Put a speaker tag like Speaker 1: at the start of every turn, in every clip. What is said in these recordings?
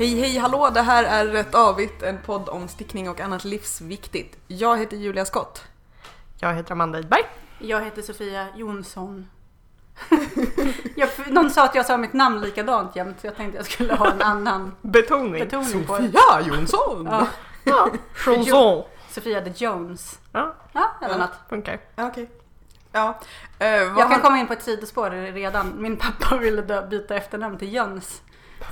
Speaker 1: Hej hej hallå, det här är Rätt Avigt, en podd om stickning och annat livsviktigt. Jag heter Julia Skott.
Speaker 2: Jag heter Amanda Idberg.
Speaker 3: Jag heter Sofia Jonsson. jag, någon sa att jag sa mitt namn likadant jämt så jag tänkte jag skulle ha en annan
Speaker 2: Betoning.
Speaker 3: betoning på det.
Speaker 1: Sofia Jonsson!
Speaker 3: Ja,
Speaker 2: Ja, Chanson.
Speaker 3: Sofia the Jones.
Speaker 2: Ja,
Speaker 3: Ja, eller
Speaker 1: Ja.
Speaker 3: något.
Speaker 2: funkar.
Speaker 1: Ja, Okej. Ja. vad
Speaker 3: Jag kan
Speaker 1: han-
Speaker 3: komma in på ett sidospår redan. Min pappa ville dö- byta efternamn till Jöns.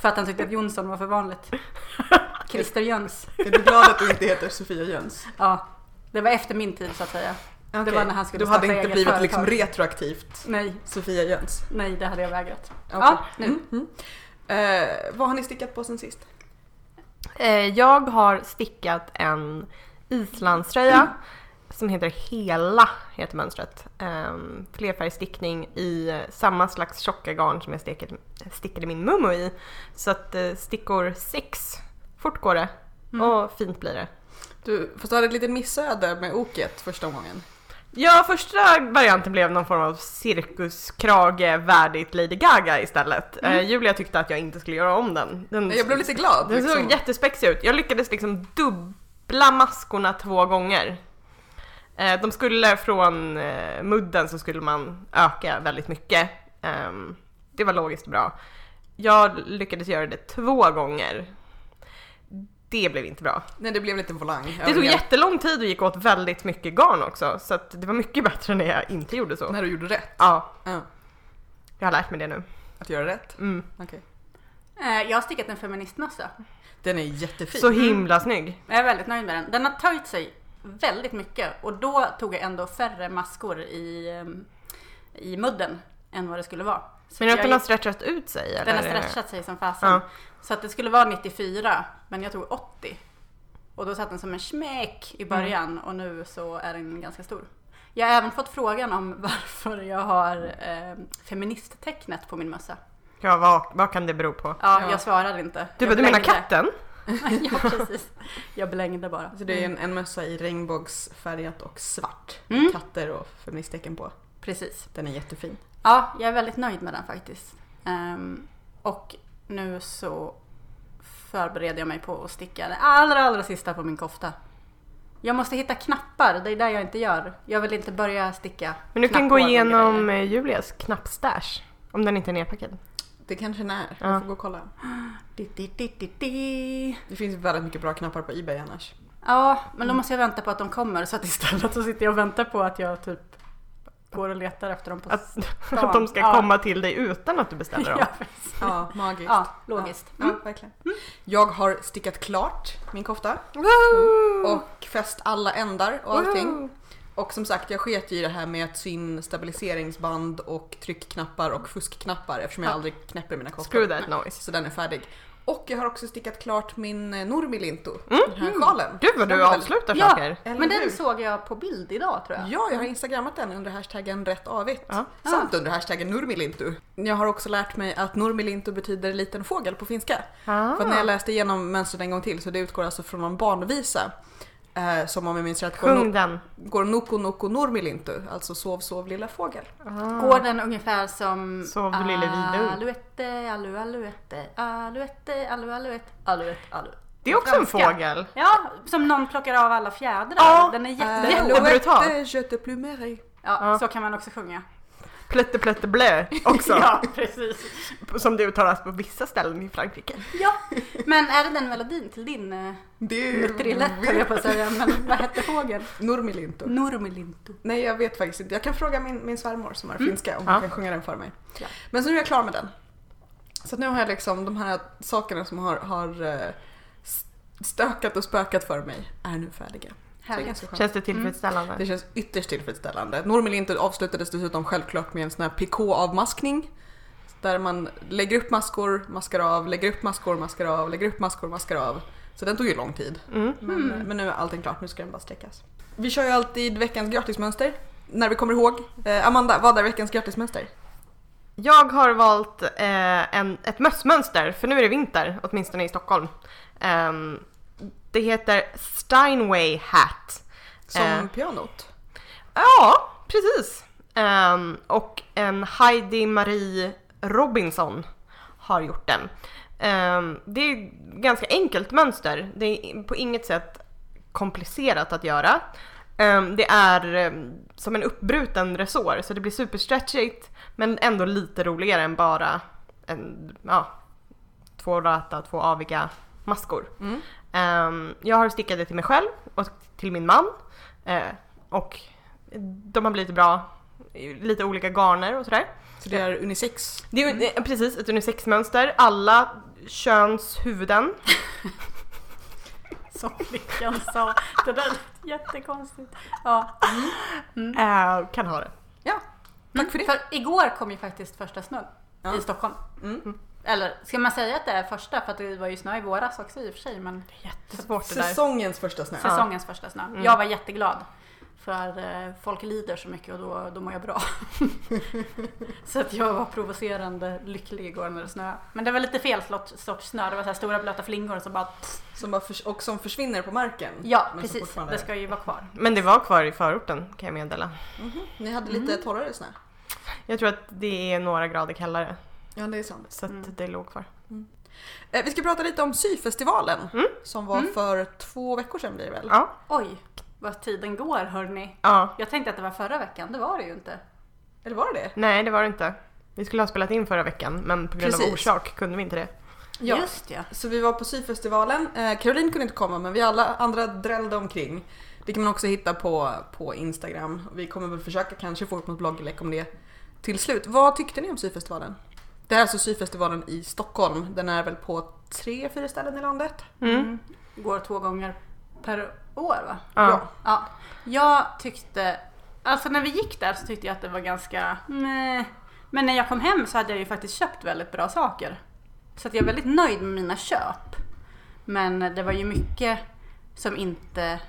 Speaker 3: För att han tyckte att Jonsson var för vanligt. Christer Jöns.
Speaker 1: Är du glad att du inte heter Sofia Jöns?
Speaker 3: Ja, det var efter min tid så att säga.
Speaker 1: Okej.
Speaker 3: var när han skulle
Speaker 1: Du hade inte blivit
Speaker 3: företag.
Speaker 1: liksom retroaktivt
Speaker 3: Nej,
Speaker 1: Sofia Jöns?
Speaker 3: nej det hade jag vägrat.
Speaker 1: Okej.
Speaker 3: Ja, nu.
Speaker 1: Mm, mm. Eh, vad har ni stickat på sen sist?
Speaker 2: Eh, Jag har stickat en islandströja som heter Hela, heter mönstret. Um, flerfärgstickning i samma slags tjocka garn som jag stickade, stickade min mummo i. Så att eh, stickor 6, fort går det och fint blir det.
Speaker 1: Du, fast du hade ett litet missöde med oket första gången.
Speaker 2: Ja, första varianten blev någon form av cirkuskrage värdigt Lady Gaga istället. Eh, Julia tyckte att jag inte skulle göra om den. den
Speaker 1: Jag blev lite glad.
Speaker 2: Den
Speaker 1: liksom.
Speaker 2: såg jättespexig ut. Jag lyckades liksom dubbla maskorna två gånger. Eh, de skulle från eh, mudden så skulle man öka väldigt mycket. Ehm, det var logiskt bra. Jag lyckades göra det två gånger. Det blev inte bra.
Speaker 1: Nej, det blev lite volang.
Speaker 2: Det tog jättelång tid och gick åt väldigt mycket garn också. Så att det var mycket bättre när jag inte gjorde så.
Speaker 1: När du gjorde rätt.
Speaker 2: Ja,
Speaker 1: Ja.
Speaker 2: jag har lärt mig det nu.
Speaker 1: Att göra rätt.
Speaker 2: Mm.
Speaker 1: Okej.
Speaker 3: Eh, Jag har stickat en feministmössa.
Speaker 1: Den är jättefin.
Speaker 2: Så himla snygg.
Speaker 3: Jag är väldigt nöjd med den. Den har töjt sig väldigt mycket och då tog jag ändå färre maskor i, ehm, i mudden än vad det skulle vara. Så
Speaker 2: Men att den har stretchat ut sig eller?
Speaker 3: den har stretchat sig som fasen.
Speaker 2: Ja.
Speaker 3: Så att det skulle vara 94 men jag tog 80. Och då satt den som en smäck i början och nu så är den ganska stor. Jag har även fått frågan om varför jag har eh, feministtecknet på min mössa.
Speaker 2: Ja, vad, vad kan det bero på?
Speaker 3: Ja,
Speaker 1: Ja.
Speaker 3: jag svarade inte.
Speaker 2: Du,
Speaker 3: jag
Speaker 2: du menar katten?
Speaker 3: ja, precis. Jag blängde bara.
Speaker 1: Så det är en, en mössa i regnbågsfärgat och svart.
Speaker 3: Mm.
Speaker 1: Katter och feministtecken på.
Speaker 3: Precis.
Speaker 1: Den är jättefin.
Speaker 3: Ja, jag är väldigt nöjd med den faktiskt. Ehm, och nu så förbereder jag mig på att sticka det allra, allra sista på min kofta. Jag måste hitta knappar, det är det jag inte gör. Jag vill inte börja sticka
Speaker 2: Men du kan gå igenom eh, Julias knappstash. Om den inte är nerpackad.
Speaker 1: Det kanske den är.
Speaker 2: Ja.
Speaker 1: Jag får gå och kolla.
Speaker 3: Di, di, di, di, di.
Speaker 1: Det finns väldigt mycket bra knappar på Ebay annars.
Speaker 3: Ja, men då måste jag vänta på att de kommer så att istället så sitter jag och väntar på att jag typ går och letar efter dem på
Speaker 2: Att,
Speaker 3: stan.
Speaker 2: att de ska
Speaker 3: Ja.
Speaker 2: komma till dig utan att du beställer dem.
Speaker 3: Ja.
Speaker 1: Ja, magiskt.
Speaker 3: ja, logiskt.
Speaker 1: Ja,
Speaker 3: Mm.
Speaker 1: ja, verkligen. Jag har stickat klart min kofta
Speaker 2: Woo!
Speaker 1: och fäst alla ändar och allting.
Speaker 2: Woo!
Speaker 1: Och som sagt, jag sket i det här med att sy in stabiliseringsband och tryckknappar och fuskknappar eftersom jag
Speaker 3: Ja.
Speaker 1: aldrig knäpper mina koftor.
Speaker 2: Screw that noise.
Speaker 1: Så den är färdig. Och jag har också stickat klart min eh, Nurmilinto,
Speaker 2: Mm.
Speaker 1: den här sjalen.
Speaker 2: Gud vad du avslutar
Speaker 3: Ja.
Speaker 2: saker.
Speaker 1: Eller
Speaker 3: Men
Speaker 1: hur?
Speaker 3: den såg jag på bild idag tror jag.
Speaker 1: Ja, jag har instagrammat den under hashtaggen rätt avigt.
Speaker 2: Ja.
Speaker 1: Samt under hashtaggen Nurmilintu. Jag har också lärt mig att Nurmilintu betyder liten fågel på finska.
Speaker 2: Ah.
Speaker 1: För att när jag läste igenom mönstret en gång till så det utgår alltså från en barnvisa. Eh, som om jag minns rätt går,
Speaker 2: Sjung
Speaker 1: no-
Speaker 2: den.
Speaker 1: går Noko Noko Nurmilintu, alltså sov sov lilla fågel.
Speaker 2: Ah.
Speaker 3: Går den ungefär som
Speaker 2: Sov du lille vidu?
Speaker 3: Aluette, alu, aluette, aluette, alu, aluette, aluette, alu.
Speaker 2: Det är också en
Speaker 3: Franska.
Speaker 2: fågel.
Speaker 3: Ja, som någon plockar av alla fjädrar.
Speaker 2: Ja.
Speaker 3: Den är
Speaker 1: Eh,
Speaker 3: jätte...
Speaker 2: Jättebrutal.
Speaker 1: Alouette, je te plumerai.
Speaker 3: Ja,
Speaker 2: Ja.
Speaker 3: så kan man också sjunga.
Speaker 2: Plötte plötte blö också.
Speaker 3: Ja, precis.
Speaker 2: Som det uttalas på vissa ställen i Frankrike.
Speaker 3: Ja, men är det den melodin till din nutrilett höll jag på att säga, men vad hette fågeln?
Speaker 1: Nurmilintu.
Speaker 3: Nurmilintu.
Speaker 1: Nej jag vet faktiskt inte. Jag kan fråga min, min svärmor som är finska om hon
Speaker 2: Ja.
Speaker 1: kan sjunga den för mig.
Speaker 3: Ja.
Speaker 1: Men så nu är jag klar med den. Så nu har jag liksom de här sakerna som har, har eh, stökat och spökat för mig är nu färdiga. Så det ganska skönt.
Speaker 2: Känns det tillfredsställande?
Speaker 1: Det känns ytterst tillfredsställande. Nurmilintu avslutades dessutom självklart med en sån här picot-avmaskning. Där man lägger upp maskor, maskar av, lägger upp maskor, maskar av, lägger upp maskor, maskar av. Så den tog ju lång tid.
Speaker 2: Mm.
Speaker 1: Men, men nu är allting klart, nu ska den bara sträckas. Vi kör ju alltid veckans gratismönster. När vi kommer ihåg. Eh, Amanda, vad är veckans gratismönster?
Speaker 2: Jag har valt eh, en, ett mössmönster, för nu är det vinter, åtminstone i Stockholm. Ehm, det heter Steinway Hat.
Speaker 1: Som
Speaker 2: Eh.
Speaker 1: pianot.
Speaker 2: Ja, precis. Ehm, och en Heidi Marie Robinson har gjort den. Ehm, det är ganska enkelt mönster. Det är på inget sätt komplicerat att göra. Ehm, det är som en uppbruten resår så det blir superstretchigt men ändå lite roligare än bara en, ja, två rata, två aviga maskor.
Speaker 1: Mm.
Speaker 2: Ehm, jag har stickat det till mig själv och till min man. Eh, och de har blivit bra, lite olika garner och sådär.
Speaker 1: Så det är unisex.
Speaker 2: Det är precis ett unisexmönster, alla köns huvuden.
Speaker 3: Som flickan sa. Det där lät jättekonstigt. Ja.
Speaker 2: Eh, kan ha det.
Speaker 1: Ja, tack för det.
Speaker 3: För igår kom ju faktiskt första snön
Speaker 1: Ja.
Speaker 3: i Stockholm.
Speaker 1: Mm.
Speaker 3: Eller ska man säga att det är första? För att det var ju snö i våras också i och för sig. Men
Speaker 2: Jättesvårt det där.
Speaker 1: Säsongens första snö.
Speaker 3: säsongens första snö.
Speaker 2: Mm.
Speaker 3: Jag var jätteglad. För eh, folk lider så mycket och då, då mår jag bra. så att jag var provocerande lycklig igår när det snöade. Men det var lite fel sorts, snö. Det var så här stora blöta flingor som bara...
Speaker 1: Som bara förs- och som försvinner på marken.
Speaker 3: Ja, precis.
Speaker 1: fortfarande-
Speaker 3: Det ska ju vara kvar.
Speaker 2: Men det var kvar i förorten kan jag meddela.
Speaker 1: Mhm. Ni hade lite torrare snö.
Speaker 2: Jag tror att det är några grader kallare
Speaker 1: Ja, det är sant.
Speaker 2: så att
Speaker 3: Mm.
Speaker 2: det låg kvar.
Speaker 1: Eh, vi ska prata lite om syfestivalen
Speaker 2: Mm.
Speaker 1: som var
Speaker 3: Mm.
Speaker 1: för två veckor sedan blir det väl?
Speaker 2: Ja.
Speaker 3: Oj, vad tiden går hörni.
Speaker 2: ja.
Speaker 3: Jag tänkte att det var förra veckan. Det var det ju inte.
Speaker 1: Eller var det det?
Speaker 2: Nej det var det inte. Vi skulle ha spelat in förra veckan men på grund av
Speaker 1: Precis.
Speaker 2: orsak kunde vi inte det.
Speaker 1: Ja.
Speaker 3: Just ja.
Speaker 1: Så vi var på syfestivalen. Eh, Caroline kunde inte komma men vi alla andra drällde omkring. Det kan man också hitta på, på Instagram. Vi kommer väl försöka kanske få upp något blogginlägg om det till slut. Vad tyckte ni om syfestivalen? Det här är alltså syfestivalen i Stockholm. Den är väl på tre, fyra ställen i landet?
Speaker 2: Mm.
Speaker 3: Går två gånger per år va?
Speaker 2: Ja.
Speaker 3: Ja. Jag tyckte, alltså när vi gick där så tyckte jag att det var ganska meh. Men när jag kom hem så hade jag ju faktiskt köpt väldigt bra saker. Så att jag är väldigt nöjd med mina köp. Men det var ju mycket som inte...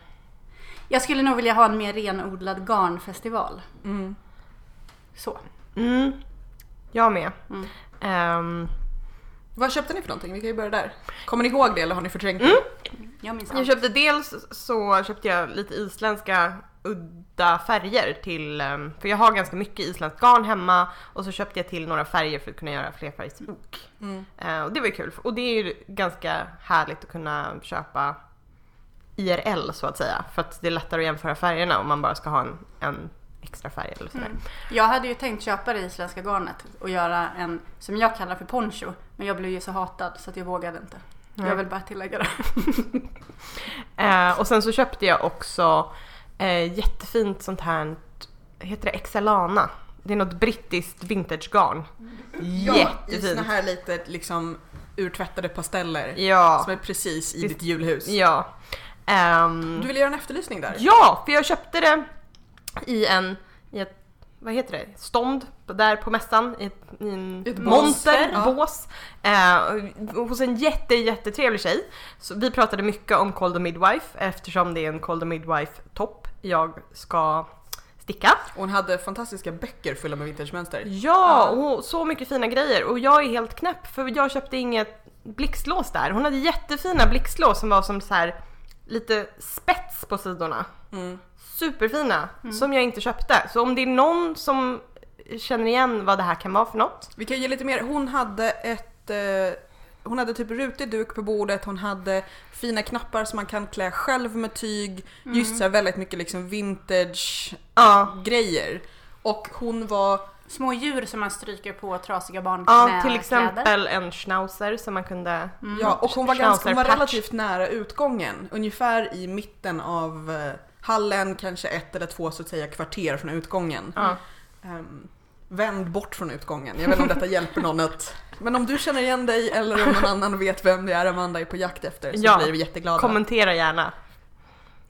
Speaker 3: Jag skulle nog vilja ha en mer renodlad garnfestival.
Speaker 1: Mm.
Speaker 3: Så.
Speaker 2: Mm. Jag med.
Speaker 3: Mm.
Speaker 2: Ehm,
Speaker 1: Vad köpte ni för någonting? Vi kan ju börja där. Kommer ni ihåg det eller har ni förträngt
Speaker 2: Mm.
Speaker 1: det?
Speaker 3: Jag minns
Speaker 2: jag
Speaker 3: allt.
Speaker 2: köpte dels så köpte jag lite isländska udda färger till, ehm, för jag har ganska mycket isländskt garn hemma och så köpte jag till några färger för att kunna göra flerfärgsok.
Speaker 1: Mm.
Speaker 2: Eh, och det var ju kul och det är ju ganska härligt att kunna köpa IRL så att säga för att det är lättare att jämföra färgerna om man bara ska ha en, en extra färg eller sådär.
Speaker 3: Mm. Jag hade ju tänkt köpa det isländska garnet och göra en som jag kallar för poncho. Men jag blev ju så hatad så att jag vågade inte.
Speaker 2: Nej.
Speaker 3: Jag vill bara tillägga det.
Speaker 2: Eh, och sen så köpte jag också eh, jättefint sånt här, heter det Excelana? Det är något brittiskt vintagegarn.
Speaker 1: i
Speaker 2: Jättefint.
Speaker 1: såna här lite liksom urtvättade pasteller.
Speaker 2: Ja.
Speaker 1: Som är precis i ditt julhus.
Speaker 2: Ja. Ehm,
Speaker 1: Du vill göra en efterlysning där?
Speaker 2: Ja, för jag köpte det i en, i ett, vad heter det, stånd där på mässan i, ett, i en
Speaker 1: Ett
Speaker 2: monter,
Speaker 1: Ja.
Speaker 2: bås. Eh, hos en jätte, jättetrevlig tjej. Så vi pratade mycket om Cold the Midwife eftersom det är en Cold the Midwife topp jag ska sticka.
Speaker 1: Och hon hade fantastiska böcker fulla med vintagemönster.
Speaker 2: Ja, och så mycket fina grejer och jag är helt knäpp för jag köpte inget blixtlås där. Hon hade jättefina blixtlås som var som så här lite spets på sidorna.
Speaker 1: Mm.
Speaker 2: Superfina, som jag inte köpte. Så om det är någon som känner igen vad det här kan vara för något.
Speaker 1: Vi kan ge lite mer. Hon hade ett eh, hon hade typ rutig duk på bordet, hon hade fina knappar som man kan klä själv med tyg. Just så här väldigt mycket liksom vintage
Speaker 2: Ja,
Speaker 1: grejer. Och hon var,
Speaker 3: Små djur som man stryker på trasiga
Speaker 2: ja
Speaker 3: barnkläder.
Speaker 2: till exempel en schnauzer som man kunde...
Speaker 1: ja, och hon var, ganska, hon var relativt nära utgången. Ungefär i mitten av eh, hallen, kanske ett eller två så att säga kvarter från utgången.
Speaker 2: Ja.
Speaker 1: Ehm, vänd bort från utgången. Jag vet inte om detta hjälper någon att... Men om du känner igen dig eller om någon annan vet vem det är Amanda är på jakt efter så
Speaker 2: Ja,
Speaker 1: blir vi jätteglada.
Speaker 2: Kommentera gärna.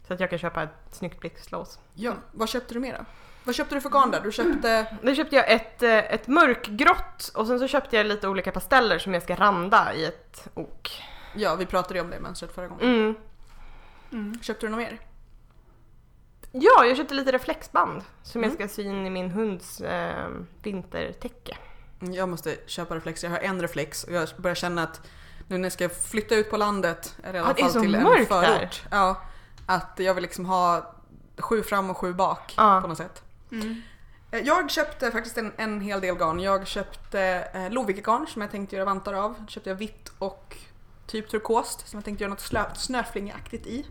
Speaker 2: Så att jag kan köpa ett snyggt blixtlås.
Speaker 1: Ja, vad köpte du mer då? Vad köpte du för garn där? Du köpte...
Speaker 2: Nu köpte jag ett, eh, ett mörkgrått och sen så köpte jag lite olika pasteller som jag ska randa i ett ok.
Speaker 1: Ja, vi pratade ju om det i mönstret förra gången.
Speaker 2: Mm.
Speaker 3: Mm.
Speaker 1: Köpte du något mer?
Speaker 2: Ja, jag köpte lite reflexband som jag
Speaker 1: Mm.
Speaker 2: ska sy in i min hunds eh, vintertäcke.
Speaker 1: Jag måste köpa reflex. Jag har en reflex och jag börjar känna att nu när jag ska flytta ut på landet, eller i alla
Speaker 2: det
Speaker 1: fall
Speaker 2: så
Speaker 1: till en förort.
Speaker 2: där.
Speaker 1: Ja, att jag vill liksom ha sju fram och sju bak
Speaker 2: Ja.
Speaker 1: på något sätt.
Speaker 3: Mm.
Speaker 1: Eh, Jag köpte faktiskt en, en hel del garn. Jag köpte eh, Lovikkegarn som jag tänkte göra vantar av. köpte jag vitt och typ turkost som jag tänkte göra något snöflingeaktigt i.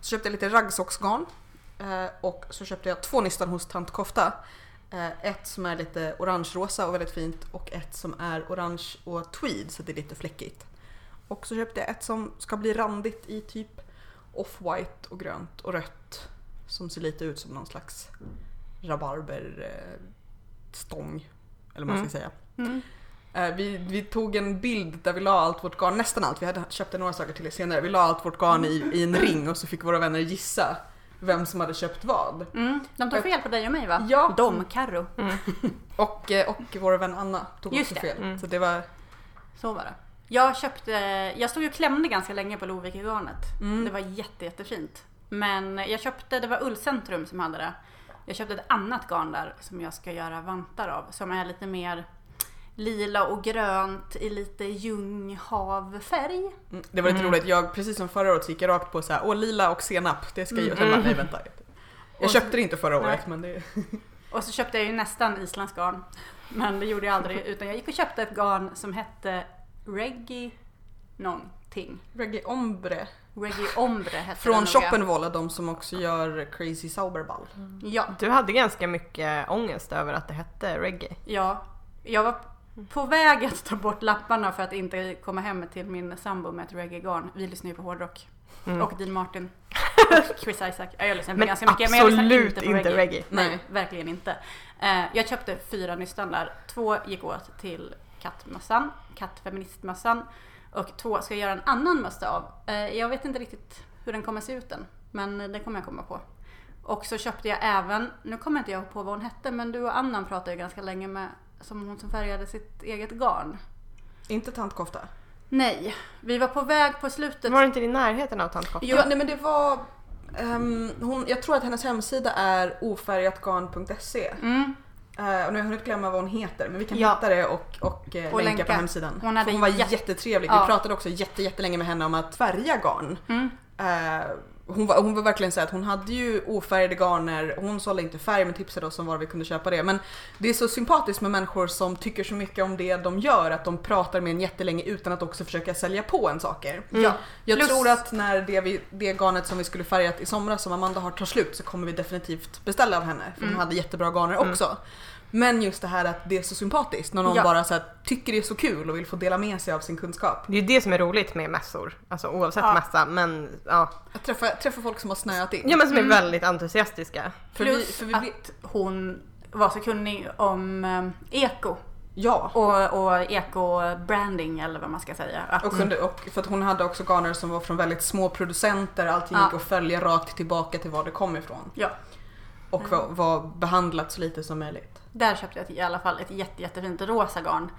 Speaker 1: Så köpte jag lite raggsocksgarn. Eh, och så köpte jag två nystan hos Tant Kofta. Eh, ett som är lite orange-rosa och väldigt fint och ett som är orange och tweed så det är lite fläckigt. Och så köpte jag ett som ska bli randigt i typ off-white och grönt och rött. Som ser lite ut som någon slags rabarberstång. Eller vad man ska säga.
Speaker 3: Mm.
Speaker 1: Eh, Vi, vi tog en bild där vi la allt vårt garn, nästan allt, vi hade köpt några saker till senare. Vi la allt vårt garn i, i en ring och så fick våra vänner gissa vem som hade köpt vad.
Speaker 3: Mm. De tog fel på dig och mig va?
Speaker 1: Ja.
Speaker 3: De, Carro.
Speaker 1: Och, eh, och vår vän Anna tog
Speaker 3: Just
Speaker 1: också
Speaker 3: det.
Speaker 1: fel. Så det var...
Speaker 3: Så var det. Jag köpte, jag stod ju och klämde ganska länge på Lovikkegarnet.
Speaker 1: Mm.
Speaker 3: Det var jätte, jättefint. Men jag köpte, det var Ullcentrum som hade det. Jag köpte ett annat garn där som jag ska göra vantar av. Som är lite mer lila och grönt i lite ljunghavfärg.
Speaker 1: Mm, Det var lite roligt, jag, precis som förra året så gick jag rakt på så här, åh lila och senap, det ska jag göra. Nej vänta. Jag köpte det inte förra
Speaker 3: Nej.
Speaker 1: året men det...
Speaker 3: Och så köpte jag ju nästan isländsk garn. Men det gjorde jag aldrig. Utan jag gick och köpte ett garn som hette Reggae någonting.
Speaker 1: Reggae Ombre.
Speaker 3: Reggae Ombre hette
Speaker 1: Från. Schoppenwolle, de som också gör Crazy Sauberball.
Speaker 3: Ja,
Speaker 2: Du hade ganska mycket ångest över att det hette reggae.
Speaker 3: ja. Jag var på väg att ta bort lapparna för att inte komma hem till min sambo med ett reggae-garn. Vi lyssnar ju på hårdrock. Och Dean Martin. Och Chris Isaac. Ja, Jag lyssnar på
Speaker 2: Men
Speaker 3: ganska mycket men jag lyssnar
Speaker 2: absolut
Speaker 3: inte på reggae.
Speaker 2: reggae.
Speaker 3: Nej,
Speaker 1: Nej.
Speaker 3: verkligen inte. Eh, jag köpte fyra nystan där. Två gick åt till kattmössan, kattfeministmössan. Och två ska jag göra en annan mössa av. Eh, jag vet inte riktigt hur den kommer se ut än. Men det kommer jag komma på. Och så köpte jag även, nu kommer inte jag på vad hon hette, men du och Annan pratade ju ganska länge med som hon som färgade sitt eget garn.
Speaker 1: Inte tantkofta.
Speaker 3: Nej, vi var på väg på slutet.
Speaker 2: Var det inte i närheten av Tant Kofta?
Speaker 1: Jo, nej men det var... ehm, hon, jag tror att hennes hemsida är ofärgatgarn.se.
Speaker 3: Mm.
Speaker 1: Uh, och nu har jag hunnit glömma vad hon heter men vi kan
Speaker 3: Ja.
Speaker 1: hitta det och, och, eh,
Speaker 3: Och
Speaker 1: länka, på hemsidan.
Speaker 3: Hon
Speaker 1: hon var
Speaker 3: jätte-
Speaker 1: jättetrevlig.
Speaker 3: Ja.
Speaker 1: Vi pratade också jätte, jättelänge med henne om att färga garn.
Speaker 3: Mm.
Speaker 1: Eh, hon, var, hon var verkligen så att hon hade ju ofärgade garner, hon sålde inte färg men tipsade oss om var vi kunde köpa det. Men det är så sympatiskt med människor som tycker så mycket om det de gör att de pratar med en jättelänge utan att också försöka sälja på en saker.
Speaker 3: Ja.
Speaker 1: Jag
Speaker 3: Plus-
Speaker 1: tror att när det, vi, det garnet som vi skulle färgat i somras som Amanda har tar slut så kommer vi definitivt beställa av henne för
Speaker 3: Mm.
Speaker 1: hon hade jättebra garner också. Men just det här att det är så sympatiskt när någon
Speaker 3: Ja.
Speaker 1: bara så här, tycker det är så kul och vill få dela med sig av sin kunskap.
Speaker 2: Det är ju det som är roligt med mässor. Alltså oavsett
Speaker 3: Ja.
Speaker 2: mässa, men ja.
Speaker 1: Att träffa, träffa folk som har snöat in.
Speaker 2: Ja men som är väldigt entusiastiska.
Speaker 1: För vi-
Speaker 3: Plus
Speaker 1: för vi blir-
Speaker 3: att hon var så kunnig om eh, eko.
Speaker 1: Ja.
Speaker 3: Och, och eko-branding eller vad man ska säga. Att,
Speaker 1: Och, kunde, och för att hon hade också garner som var från väldigt små producenter, allting
Speaker 3: Ja.
Speaker 1: gick att följa rakt tillbaka till var det kom ifrån.
Speaker 3: Ja,
Speaker 1: Och var, var behandlat så lite som möjligt.
Speaker 3: Där köpte jag i alla fall ett jätte, jättefint rosa garn.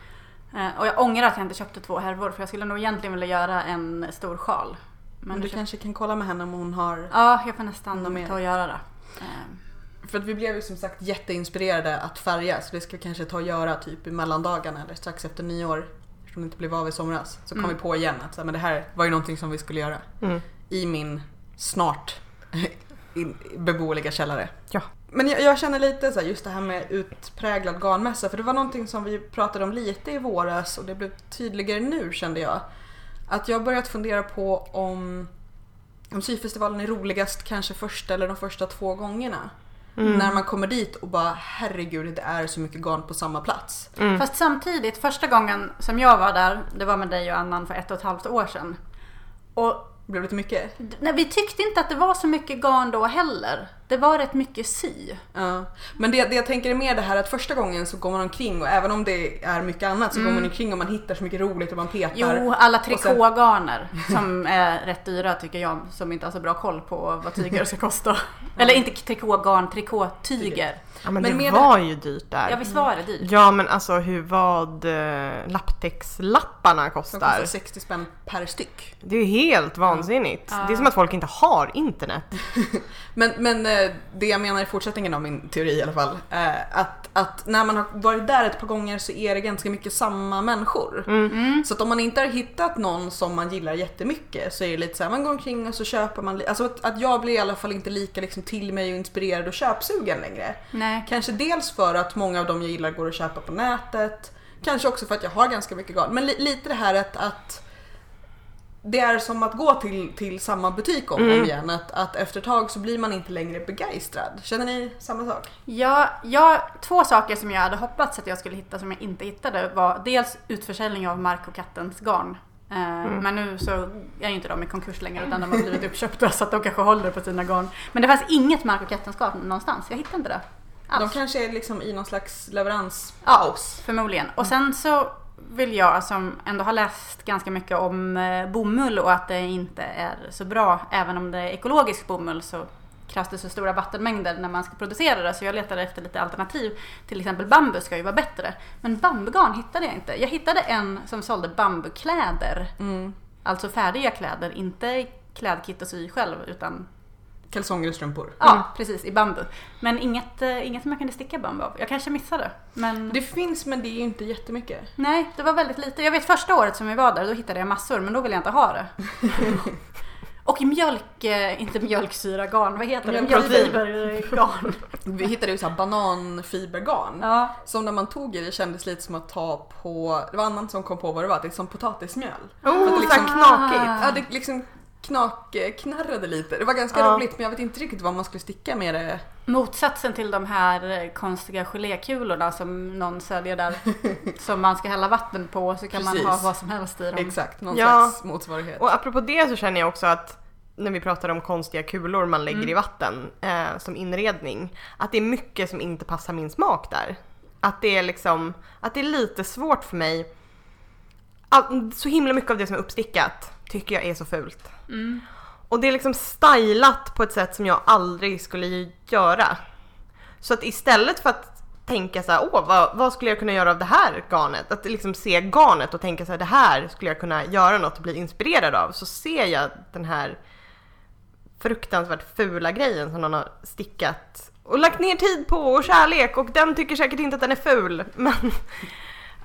Speaker 3: Eh, och jag ångrar att jag inte köpte två härvor för jag skulle nog egentligen vilja göra en stor sjal.
Speaker 1: Men,
Speaker 3: Men
Speaker 1: du
Speaker 3: det
Speaker 1: kanske kan kolla med henne om hon har...
Speaker 3: Ja, jag får nästan ta och göra det. Eh,
Speaker 1: För att vi blev ju som sagt jätteinspirerade att färga så det ska vi kanske ta och göra typ i mellandagarna eller strax efter nyår. Eftersom det inte blev av i somras. Så kom
Speaker 3: Mm.
Speaker 1: vi på igen att men det här var ju någonting som vi skulle göra.
Speaker 2: Mm.
Speaker 1: I min snart beboeliga källare.
Speaker 2: Ja.
Speaker 1: Men jag, jag känner lite så här, just det här med utpräglad garnmässa, för det var någonting som vi pratade om lite i våras och det blev tydligare nu kände jag. Att jag har börjat fundera på om, om syfestivalen är roligast kanske första eller de första två gångerna. När man kommer dit och bara herregud det är så mycket garn på samma plats.
Speaker 2: Mm.
Speaker 3: Fast samtidigt, första gången som jag var där, det var med dig och Annan för ett och ett halvt år sedan. Och
Speaker 1: Det blev lite mycket.
Speaker 3: nej, vi tyckte inte att det var så mycket garn då heller. Det var rätt mycket sy.
Speaker 1: Ja. Men det, det jag tänker är mer det här att första gången så går man omkring och även om det är mycket annat så går man omkring och man hittar så mycket roligt och man petar.
Speaker 3: Jo, alla
Speaker 1: Och sen-
Speaker 3: trikågarner som är rätt dyra tycker jag, som inte har så bra koll på vad tyger ska kosta. Eller inte trikågarn, trikåtyger.
Speaker 2: Ja men,
Speaker 1: Men
Speaker 2: det var ju dyrt där.
Speaker 3: Ja, visst var det dyrt?
Speaker 2: Ja men alltså hur vad eh, lapptäckslapparna
Speaker 1: Som
Speaker 2: kostar.
Speaker 1: kostar 60 spänn per styck.
Speaker 2: Det är ju helt vansinnigt.
Speaker 3: Ja.
Speaker 2: Det är som att folk inte har internet.
Speaker 1: Men, men eh, det jag menar i fortsättningen av min teori i alla fall. eh, Att, att när man har varit där ett par gånger så är det ganska mycket samma människor.
Speaker 3: Mm.
Speaker 1: Så att om man inte har hittat någon som man gillar jättemycket så är det lite så här, man går omkring och så köper man, alltså att, att jag blir i alla fall inte lika liksom till mig och inspirerad och köpsugen längre.
Speaker 3: Nej.
Speaker 1: Kanske dels för att många av dem jag gillar går att köpa på nätet, kanske också för att jag har ganska mycket garn. Men li, lite det här att, att det är som att gå till, till samma butik om om igen. Att, att efter ett tag så blir man inte längre begeistrad. Känner ni samma sak?
Speaker 3: Ja, jag, två saker som jag hade hoppats att jag skulle hitta som jag inte hittade var dels utförsäljning av Mark och kattens garn. Eh, Men nu så är ju inte de i konkurs längre utan de har blivit uppköpta så att de kanske håller på sina garn. Men det fanns inget Mark och kattens garn någonstans. Jag hittade inte det.
Speaker 1: De
Speaker 3: Alls.
Speaker 1: kanske är liksom i någon slags leverans.
Speaker 3: Ja, förmodligen. Och sen så vill jag som ändå har läst ganska mycket om eh, bomull och att det inte är så bra. Även om det är ekologisk bomull så krävs det så stora vattenmängder när man ska producera det. Så jag letade efter lite alternativ. Till exempel bambu ska ju vara bättre. Men bambugarn hittade jag inte. Jag hittade en som sålde bambukläder.
Speaker 1: Mm.
Speaker 3: Alltså färdiga kläder, inte klädkit att sy själv utan
Speaker 1: Kalsonger och strumpor.
Speaker 3: ja, precis i bambu. Men inget, eh, inget som jag kunde sticka bambu av. Jag kanske missade. Men...
Speaker 1: Det finns men det är ju inte jättemycket.
Speaker 3: Nej, det var väldigt lite. Jag vet första året som vi var där, då hittade jag massor, men då ville jag inte ha det. Och mjölk, eh, inte mjölksyragarn, vad heter det? Mjölkfibergarn.
Speaker 1: Vi hittade ju så här bananfibergarn.
Speaker 3: Ja,
Speaker 1: Som när man tog i det kändes lite som att ta på, det var annan som kom på vad det var, det är som potatismjöl.
Speaker 2: Oh,
Speaker 1: För att det
Speaker 2: så
Speaker 1: liksom-
Speaker 2: knakigt.
Speaker 1: Ja, det liksom knak, knarrade lite. Det var ganska
Speaker 2: Ja.
Speaker 1: roligt men jag vet inte riktigt vad man skulle sticka med det.
Speaker 3: motsatsen till de här eh, konstiga gelékulorna som någon säljer där. som man ska hälla vatten på så kan man
Speaker 1: Precis.
Speaker 3: ha vad som helst i dem.
Speaker 1: Exakt, någon
Speaker 2: Ja.
Speaker 1: slags motsvarighet.
Speaker 2: Och apropå det så känner jag också att när vi pratar om konstiga kulor man lägger
Speaker 3: Mm.
Speaker 2: i vatten eh, som inredning, att det är mycket som inte passar min smak där. Att det är liksom, att det är lite svårt för mig. All, så himla mycket av det som är uppstickat tycker jag är så fult.
Speaker 3: Mm.
Speaker 2: Och det är liksom stylat på ett sätt som jag aldrig skulle göra. Så att istället för att tänka så här, åh vad, vad skulle jag kunna göra av det här garnet? Att liksom se garnet och tänka så här, det här skulle jag kunna göra något och bli inspirerad av. Så ser jag den här fruktansvärt fula grejen som någon har stickat och lagt ner tid på och kärlek och den tycker säkert inte att den är ful. Men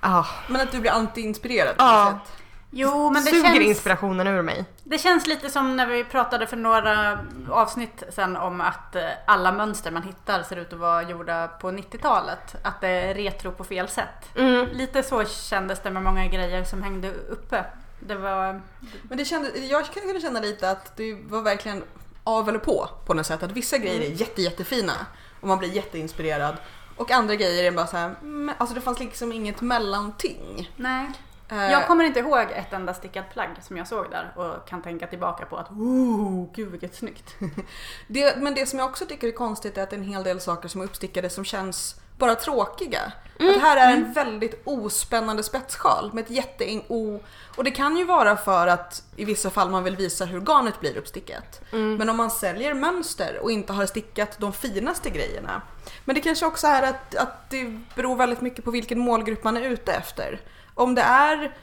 Speaker 2: ah,
Speaker 1: Men att du blir anti-inspirerad på något sätt.
Speaker 3: Jo, men det
Speaker 2: suger
Speaker 3: känns,
Speaker 2: inspirationen ur mig.
Speaker 3: det känns lite som när vi pratade för några avsnitt sen om att eh, alla mönster man hittar ser ut att vara gjorda på 90-talet. Att det är retro på fel sätt.
Speaker 2: Mm.
Speaker 3: Lite så kändes det med många grejer som hängde uppe. Det var...
Speaker 1: Men det kände, jag kan kunna känna lite att det var verkligen av eller på på något sätt. Att vissa grejer är jätte, jättefina och man blir jätteinspirerad. Och andra grejer är bara så här, mm, alltså det fanns liksom inget mellanting.
Speaker 3: Nej.
Speaker 1: Eh,
Speaker 3: Jag kommer inte ihåg ett enda stickat plagg som jag såg där och kan tänka tillbaka på att oh, gud vilket snyggt.
Speaker 1: det, men det som jag också tycker är konstigt är att det är en hel del saker som är uppstickade som känns bara tråkiga. Att här är en väldigt ospännande spetssjal med ett jätte o... Och det kan ju vara för att i vissa fall man vill visa hur garnet blir uppstickat. Men om man säljer mönster och inte har stickat de finaste grejerna. Men det kanske också är att, att det beror väldigt mycket på vilken målgrupp man är ute efter. Om det är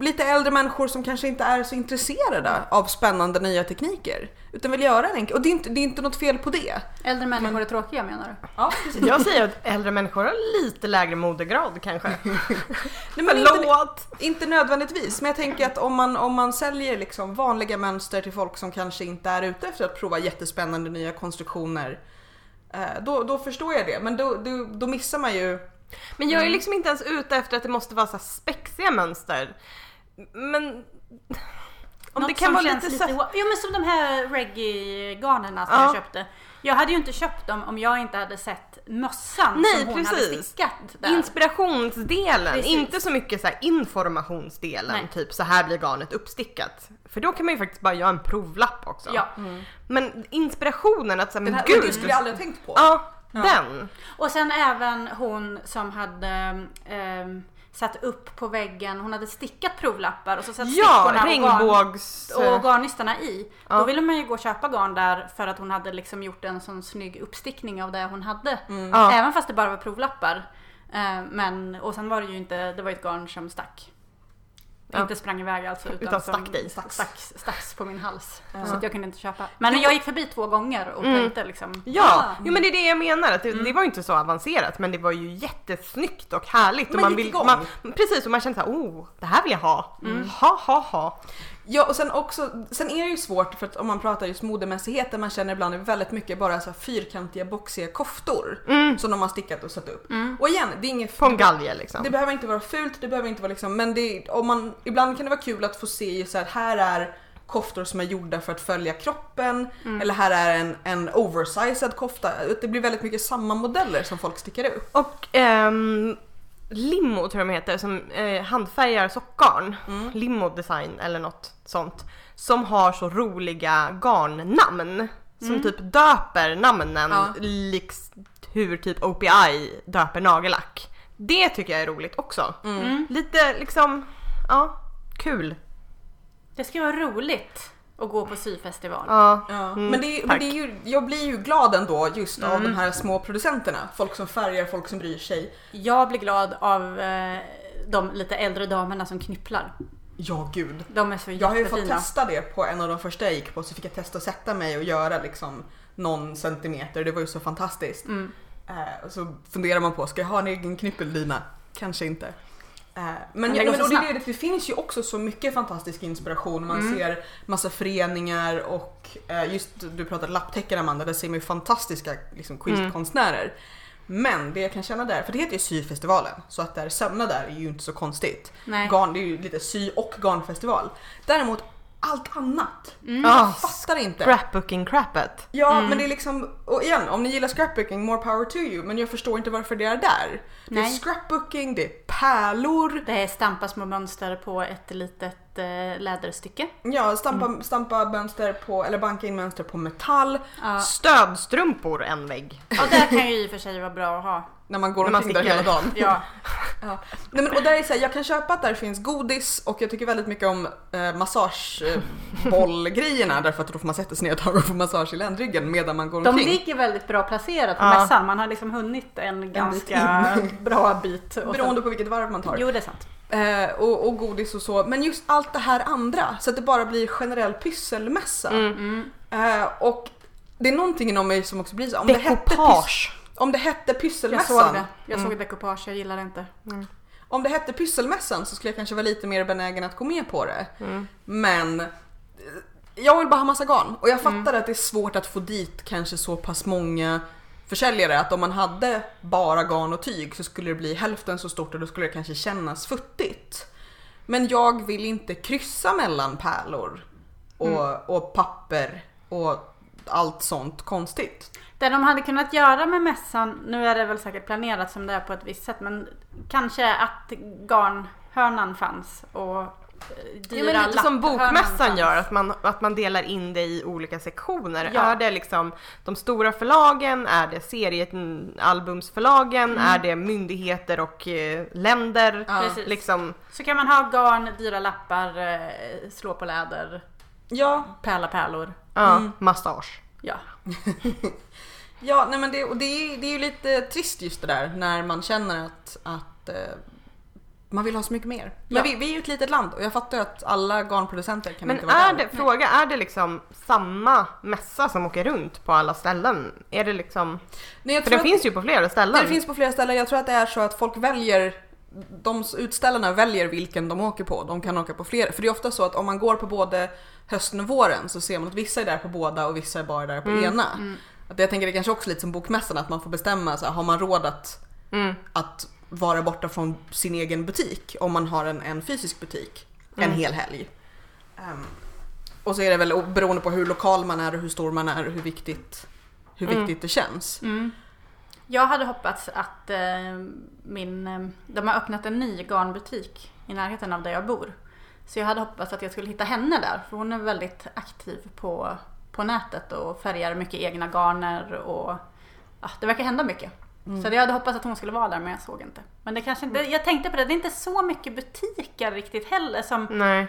Speaker 1: lite äldre människor som kanske inte är så intresserade av spännande nya tekniker. Utan vill göra en enkel. Och det är, inte, det är inte något fel på det.
Speaker 3: Äldre människor är tråkiga menar du?
Speaker 1: Ja,
Speaker 2: Jag säger att äldre människor har lite lägre modegrad kanske.
Speaker 1: Nej, men inte,
Speaker 2: Förlåt!
Speaker 1: inte nödvändigtvis, men jag tänker att om man, om man säljer liksom vanliga mönster till folk som kanske inte är ute efter att prova jättespännande nya konstruktioner. eh, Då, då förstår jag det, men då, då, då missar man ju
Speaker 2: Men jag är liksom inte ens ute efter att det måste vara så här spexiga mönster. Men... Om
Speaker 3: Något
Speaker 2: det kan
Speaker 3: som
Speaker 2: vara
Speaker 3: känns
Speaker 2: lite,
Speaker 3: lite...
Speaker 2: så...
Speaker 3: Jo men som de här reggae-garnerna som
Speaker 2: Ja.
Speaker 3: jag köpte. Jag hade ju inte köpt dem om jag inte hade sett mössan
Speaker 2: Nej,
Speaker 3: som hon
Speaker 2: precis.
Speaker 3: hade stickat där.
Speaker 2: Inspirationsdelen,
Speaker 3: Precis.
Speaker 2: inte så mycket så här informationsdelen.
Speaker 3: Nej.
Speaker 2: Typ så här blir garnet uppstickat. För då kan man ju faktiskt bara göra en provlapp också.
Speaker 3: Ja.
Speaker 2: Men inspirationen att säga, men
Speaker 1: här,
Speaker 2: gud.
Speaker 1: det skulle jag aldrig tänkt på.
Speaker 2: Ja,
Speaker 1: Ja.
Speaker 2: den.
Speaker 3: Och sen även hon som hade ehm, satt upp på väggen, hon hade stickat provlappar och så satt
Speaker 2: Ja,
Speaker 3: stickorna och, garn,
Speaker 2: regnbågs...
Speaker 3: och garnnistarna i.
Speaker 2: Ja.
Speaker 3: Då ville man ju gå och köpa garn där för att hon hade liksom gjort en sån snygg uppstickning av det hon hade.
Speaker 2: Ja.
Speaker 3: Även fast det bara var provlappar. Eh, men, och sen var det ju inte, det var ett garn som stack.
Speaker 2: Ja.
Speaker 3: Inte sprang iväg alltså utan,
Speaker 2: Utan stack dig.
Speaker 3: Stacks, stacks på min hals.
Speaker 1: Ja.
Speaker 3: Så att jag kunde inte köpa. Men jag gick förbi två gånger och
Speaker 2: Mm.
Speaker 3: tänkte liksom
Speaker 2: Ja,
Speaker 3: ah,
Speaker 2: jo, men det är det jag menar. Att det,
Speaker 3: Mm.
Speaker 2: det var ju inte så avancerat men det var ju jättesnyggt och härligt.
Speaker 1: Man
Speaker 2: och
Speaker 1: gick
Speaker 2: vill,
Speaker 1: igång.
Speaker 2: man, precis, och man kände såhär, oh, det här vill jag ha.
Speaker 3: Mm.
Speaker 2: Ha, ha, ha.
Speaker 1: Ja och sen också, sen är det ju svårt för att om man pratar just modemässighet där man känner ibland är väldigt mycket bara så här fyrkantiga boxiga koftor
Speaker 2: Mm.
Speaker 1: som de har stickat och satt upp.
Speaker 3: Mm.
Speaker 1: Och igen, det är inget
Speaker 2: På en galge liksom.
Speaker 1: Det behöver inte vara fult, det behöver inte vara liksom, men det, om man, ibland kan det vara kul att få se så här, här är koftor som är gjorda för att följa kroppen
Speaker 3: Mm.
Speaker 1: eller här är en, en oversized kofta. Det blir väldigt mycket samma modeller som folk stickar upp.
Speaker 2: Och ehm, Limo tror jag de heter, som eh, handfärgar sockgarn.
Speaker 1: Mm.
Speaker 2: Limo design eller något sånt. Som har så roliga garnnamn. Som typ döper namnen
Speaker 1: Ja.
Speaker 2: likt hur typ OPI döper nagellack. Det tycker jag är roligt också.
Speaker 3: Mm.
Speaker 2: Lite liksom, ja, kul.
Speaker 3: Det ska vara roligt att gå på syfestival.
Speaker 2: Ja.
Speaker 1: Ja.
Speaker 2: Mm,
Speaker 1: men det, är- men det är ju, jag blir ju glad ändå just av
Speaker 3: Mm.
Speaker 1: de här små producenterna. Folk som färgar, folk som bryr sig.
Speaker 3: Jag blir glad av eh, de lite äldre damerna som knypplar.
Speaker 1: Ja gud.
Speaker 3: De är så
Speaker 1: Jag har ju fått testa det på en av de första jag gick på så fick jag testa att sätta mig och göra liksom någon centimeter. Det var ju så fantastiskt.
Speaker 3: Mm.
Speaker 1: Eh, och så funderar man på, ska jag ha en egen knyppeldina? Kanske inte. Eh, men
Speaker 3: Men det
Speaker 1: ja,
Speaker 3: går
Speaker 1: men, och det, det, det finns ju också så mycket fantastisk inspiration. Man
Speaker 3: Mm.
Speaker 1: ser massa föreningar och eh, just du pratade lapptäcken Amanda, där ser man ju fantastiska liksom, quiltkonstnärer. Men det jag kan känna där, för det heter ju syfestivalen, så att det är sömna där är ju inte så konstigt.
Speaker 3: Nej.
Speaker 1: Garn, det är ju lite sy och garnfestival. Däremot allt annat,
Speaker 3: Mm.
Speaker 2: Ah,
Speaker 1: fattar inte.
Speaker 2: scrapbooking crappet.
Speaker 1: Ja,
Speaker 3: Mm.
Speaker 1: men det är liksom, och igen, om ni gillar scrapbooking, more power to you. Men jag förstår inte varför det är där. Det är
Speaker 3: Nej.
Speaker 1: scrapbooking, det är pärlor,
Speaker 3: Det är små mönster på ett litet eh, läderstycke.
Speaker 1: ja, stampa,
Speaker 3: Mm.
Speaker 1: stampa mönster på, eller banka in mönster på metall.
Speaker 3: Ja.
Speaker 2: Stödstrumpor en vägg.
Speaker 3: ja, det kan ju i och för sig vara bra att ha.
Speaker 1: När man går
Speaker 2: När
Speaker 1: omkring där hela dagen.
Speaker 3: Ja.
Speaker 1: Ja. Nej, men, och där är så här, jag kan köpa att där finns godis och jag tycker väldigt mycket om eh, massagebollgrejerna därför att då får man sätta sig ner ett tag och få massage i ländryggen medan man går
Speaker 3: De
Speaker 1: omkring.
Speaker 3: ligger väldigt bra placerat på
Speaker 2: Ja.
Speaker 3: mässan. Man har liksom hunnit en ganska bra bit. Och
Speaker 1: Beroende på vilket varv man tar.
Speaker 3: Jo, det är sant.
Speaker 1: Eh, och, och godis och så. Men just allt det här andra så att det bara blir generell pysselmässa.
Speaker 3: Mm.
Speaker 1: Eh, och det är någonting inom mig som också blir så. Om det hette, pys-
Speaker 2: Decoupage.
Speaker 1: om det hette
Speaker 3: Jag såg
Speaker 1: pysselmässan.
Speaker 3: det. Jag
Speaker 2: Mm.
Speaker 3: såg dekopage, jag gillar det inte.
Speaker 1: Om det hette pysselmässan så skulle jag kanske vara lite mer benägen att gå med på det.
Speaker 2: Mm.
Speaker 1: Men eh, jag vill bara ha massa garn. Och jag
Speaker 3: Mm.
Speaker 1: fattar att det är svårt att få dit kanske så pass många försäljare att om man hade bara garn och tyg så skulle det bli hälften så stort och då skulle det kanske kännas futtigt. Men jag vill inte kryssa mellan pärlor och,
Speaker 3: Mm.
Speaker 1: och papper och allt sånt konstigt.
Speaker 3: Det de hade kunnat göra med mässan, nu är det väl säkert planerat som det är på ett visst sätt, men kanske att garnhörnan fanns och dyra
Speaker 2: Ja, men lite som bokmässan gör, att man, att man delar in det i olika sektioner.
Speaker 3: Ja.
Speaker 2: Är det liksom de stora förlagen, är det seriealbumsförlagen,
Speaker 3: Mm.
Speaker 2: är det myndigheter och eh, länder?
Speaker 1: Ja.
Speaker 2: Liksom,
Speaker 3: Så kan man ha garn, dyra lappar, eh, slå på läder,
Speaker 1: Ja,
Speaker 3: pärla pärlor.
Speaker 2: ja,
Speaker 1: Mm.
Speaker 2: massage.
Speaker 3: Ja.
Speaker 1: Ja, nej men det, och det, är, det är ju lite trist just det där när man känner att, att eh, man vill ha så mycket mer. Men
Speaker 3: Ja.
Speaker 1: vi, vi är ju ett litet land och jag fattar att alla garnproducenter kan
Speaker 2: Men
Speaker 1: inte vara
Speaker 2: är
Speaker 1: där.
Speaker 2: det, fråga, är det liksom samma mässa som åker runt på alla ställen? Är det liksom,
Speaker 1: Nej, jag
Speaker 2: för den
Speaker 1: att,
Speaker 2: finns ju på flera ställen.
Speaker 1: det finns på flera ställen. Jag tror att det är så att folk väljer de utställarna väljer vilken de åker på. De kan åka på flera. För det är ofta så att om man går på både hösten och våren så ser man att vissa är där på båda och vissa är bara där på ena. Att jag tänker det är kanske också lite som bokmässan att man får bestämma så här, har man råd att
Speaker 2: Mm.
Speaker 1: att vara borta från sin egen butik om man har en, en fysisk butik en
Speaker 2: Mm.
Speaker 1: hel helg. Ehm, och så är det väl beroende på hur lokal man är och hur stor man är och hur viktigt, hur
Speaker 2: Mm.
Speaker 1: viktigt det känns.
Speaker 3: Mm. Jag hade hoppats att eh, min... Eh, de har öppnat en ny garnbutik i närheten av där jag bor. Så jag hade hoppats att jag skulle hitta henne där. För hon är väldigt aktiv på, på nätet och färgar mycket egna garner och ja, det verkar hända mycket.
Speaker 1: Mm.
Speaker 3: Så jag hade hoppats att hon skulle vara där men jag såg inte. Men det kanske inte, jag tänkte på det, det är inte så mycket butiker riktigt heller som
Speaker 2: Nej.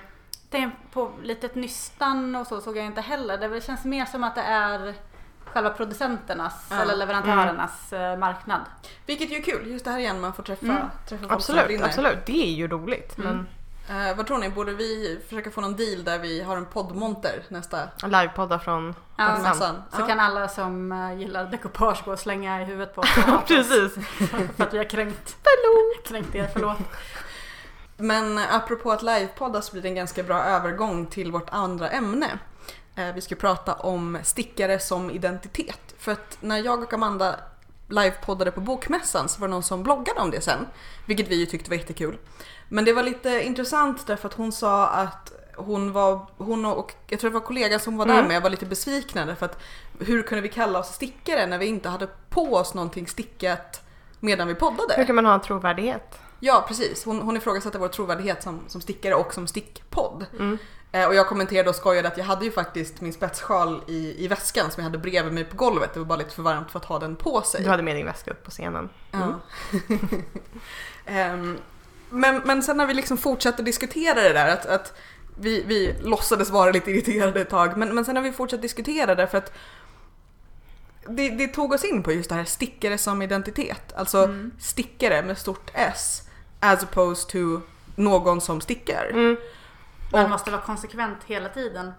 Speaker 3: på litet nystan och så såg jag inte heller. Det känns mer som att det är själva producenternas
Speaker 1: Ja.
Speaker 3: eller leverantörernas eh, marknad.
Speaker 1: Vilket ju är kul, just det här igen man får träffa,
Speaker 3: Mm.
Speaker 1: träffa folk
Speaker 2: Absolut, absolut. Det är ju roligt. Men
Speaker 1: Eh, vad tror ni, borde vi försöka få någon deal där vi har en poddmonter nästa
Speaker 2: Livepoddar från
Speaker 3: Ja,
Speaker 1: mässan.
Speaker 3: Så
Speaker 1: Ja.
Speaker 3: kan alla som eh, gillar dekopage gå och slänga i huvudet på oss.
Speaker 2: Precis.
Speaker 3: För att vi har kränkt, kränkt er, förlåt.
Speaker 1: Men apropå att livepodda så blir det en ganska bra övergång till vårt andra ämne. Eh, Vi ska prata om stickare som identitet. För att när jag och Amanda livepoddade på Bokmässan så var det någon som bloggade om det sen. Vilket vi ju tyckte var jättekul. Men det var lite intressant därför att hon sa att hon var, hon och jag tror det var kollegan som var där
Speaker 2: Mm.
Speaker 1: med var lite besvikna därför att hur kunde vi kalla oss stickare när vi inte hade på oss någonting stickat medan vi poddade?
Speaker 2: Hur kan man ha en trovärdighet?
Speaker 1: Ja, precis. Hon, hon ifrågasatte vår trovärdighet som, som stickare och som stickpodd.
Speaker 2: Mm.
Speaker 1: Eh, och jag kommenterade och skojade att jag hade ju faktiskt min spetssjal i, i väskan som jag hade bredvid mig på golvet. Det var bara lite för varmt för att ha den på sig.
Speaker 2: Du hade med din väska upp på scenen. Mm.
Speaker 1: Ja. Ehm, men, men sen när vi liksom fortsatte diskutera det där, att, att vi, vi låtsades vara lite irriterade ett tag, men, men sen har vi fortsatt diskutera det för att det, det tog oss in på just det här stickare som identitet. Alltså
Speaker 3: Mm.
Speaker 1: stickare med stort S as opposed to någon som stickar.
Speaker 2: Mm.
Speaker 3: Man
Speaker 1: Och-
Speaker 3: måste vara konsekvent hela tiden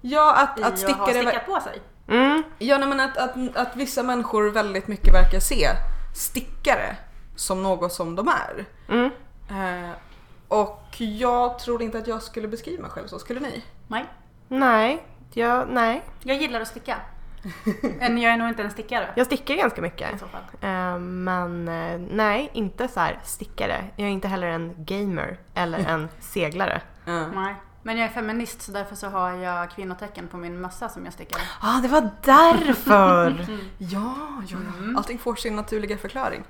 Speaker 1: Ja, att att stickare...
Speaker 3: ha stickat på sig.
Speaker 2: Mm.
Speaker 1: Ja, nej, men att, att, att vissa människor väldigt mycket verkar se stickare som något som de är.
Speaker 2: Mm.
Speaker 1: Eh, och jag tror inte att jag skulle beskriva mig själv så, skulle ni?
Speaker 3: Nej,
Speaker 2: Nej, jag, nej.
Speaker 3: jag gillar att sticka. Men jag är nog inte en stickare
Speaker 2: Jag stickar ganska mycket.
Speaker 3: i så fall.
Speaker 2: Eh, men eh, nej, inte så här stickare. Jag är inte heller en gamer eller en seglare.
Speaker 1: Ja.
Speaker 3: Nej. Men jag är feminist så därför så har jag kvinnotecken på min mössa som jag stickar.
Speaker 2: ah, det var därför!
Speaker 1: Ja, ja, ja. Allting får sin naturliga förklaring.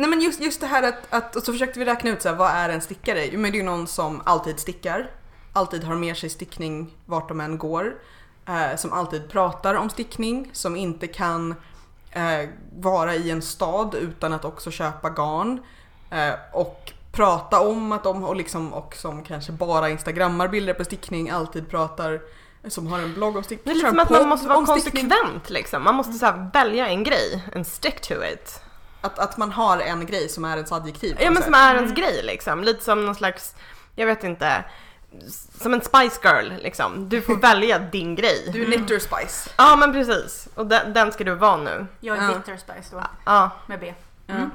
Speaker 1: Nej men just, just det här att, att och så försökte vi räkna ut så här, vad är en stickare? Jo men det är ju någon som alltid stickar, alltid har med sig stickning vart de än går, eh, som alltid pratar om stickning, som inte kan eh, vara i en stad utan att också köpa garn eh, och prata om att de och liksom och som kanske bara instagrammar bilder på stickning, alltid pratar som har en blogg om
Speaker 2: Det
Speaker 1: stickning.
Speaker 2: är lite som att man måste vara konsekvent liksom. Man måste så här, välja en grej and stick to it.
Speaker 1: Att, att man har en grej som är ens adjektiv.
Speaker 2: Ja men som är ens grej liksom. Lite som någon slags, jag vet inte, som en Spice Girl liksom. Du får välja din grej.
Speaker 1: Du är knitter spice.
Speaker 2: Ja men precis. Och den, den ska du vara nu.
Speaker 3: Jag är
Speaker 1: Ja.
Speaker 3: bitter spice då,
Speaker 2: Ja.
Speaker 3: med B.
Speaker 1: Mm.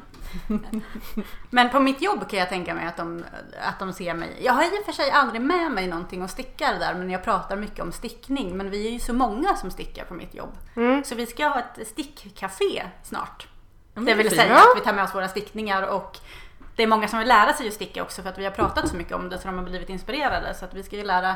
Speaker 3: Men på mitt jobb kan jag tänka mig att de, att de ser mig. Jag har i och för sig aldrig med mig någonting och stickar där men jag pratar mycket om stickning. Men vi är ju så många som stickar på mitt jobb.
Speaker 2: Mm.
Speaker 3: Så vi ska ha ett stickcafé snart.
Speaker 1: Men
Speaker 3: det vill
Speaker 1: fint.
Speaker 3: säga att vi tar med oss våra stickningar och det är många som vill lära sig att sticka också för att vi har pratat så mycket om det så de har blivit inspirerade. Så att vi ska ju lära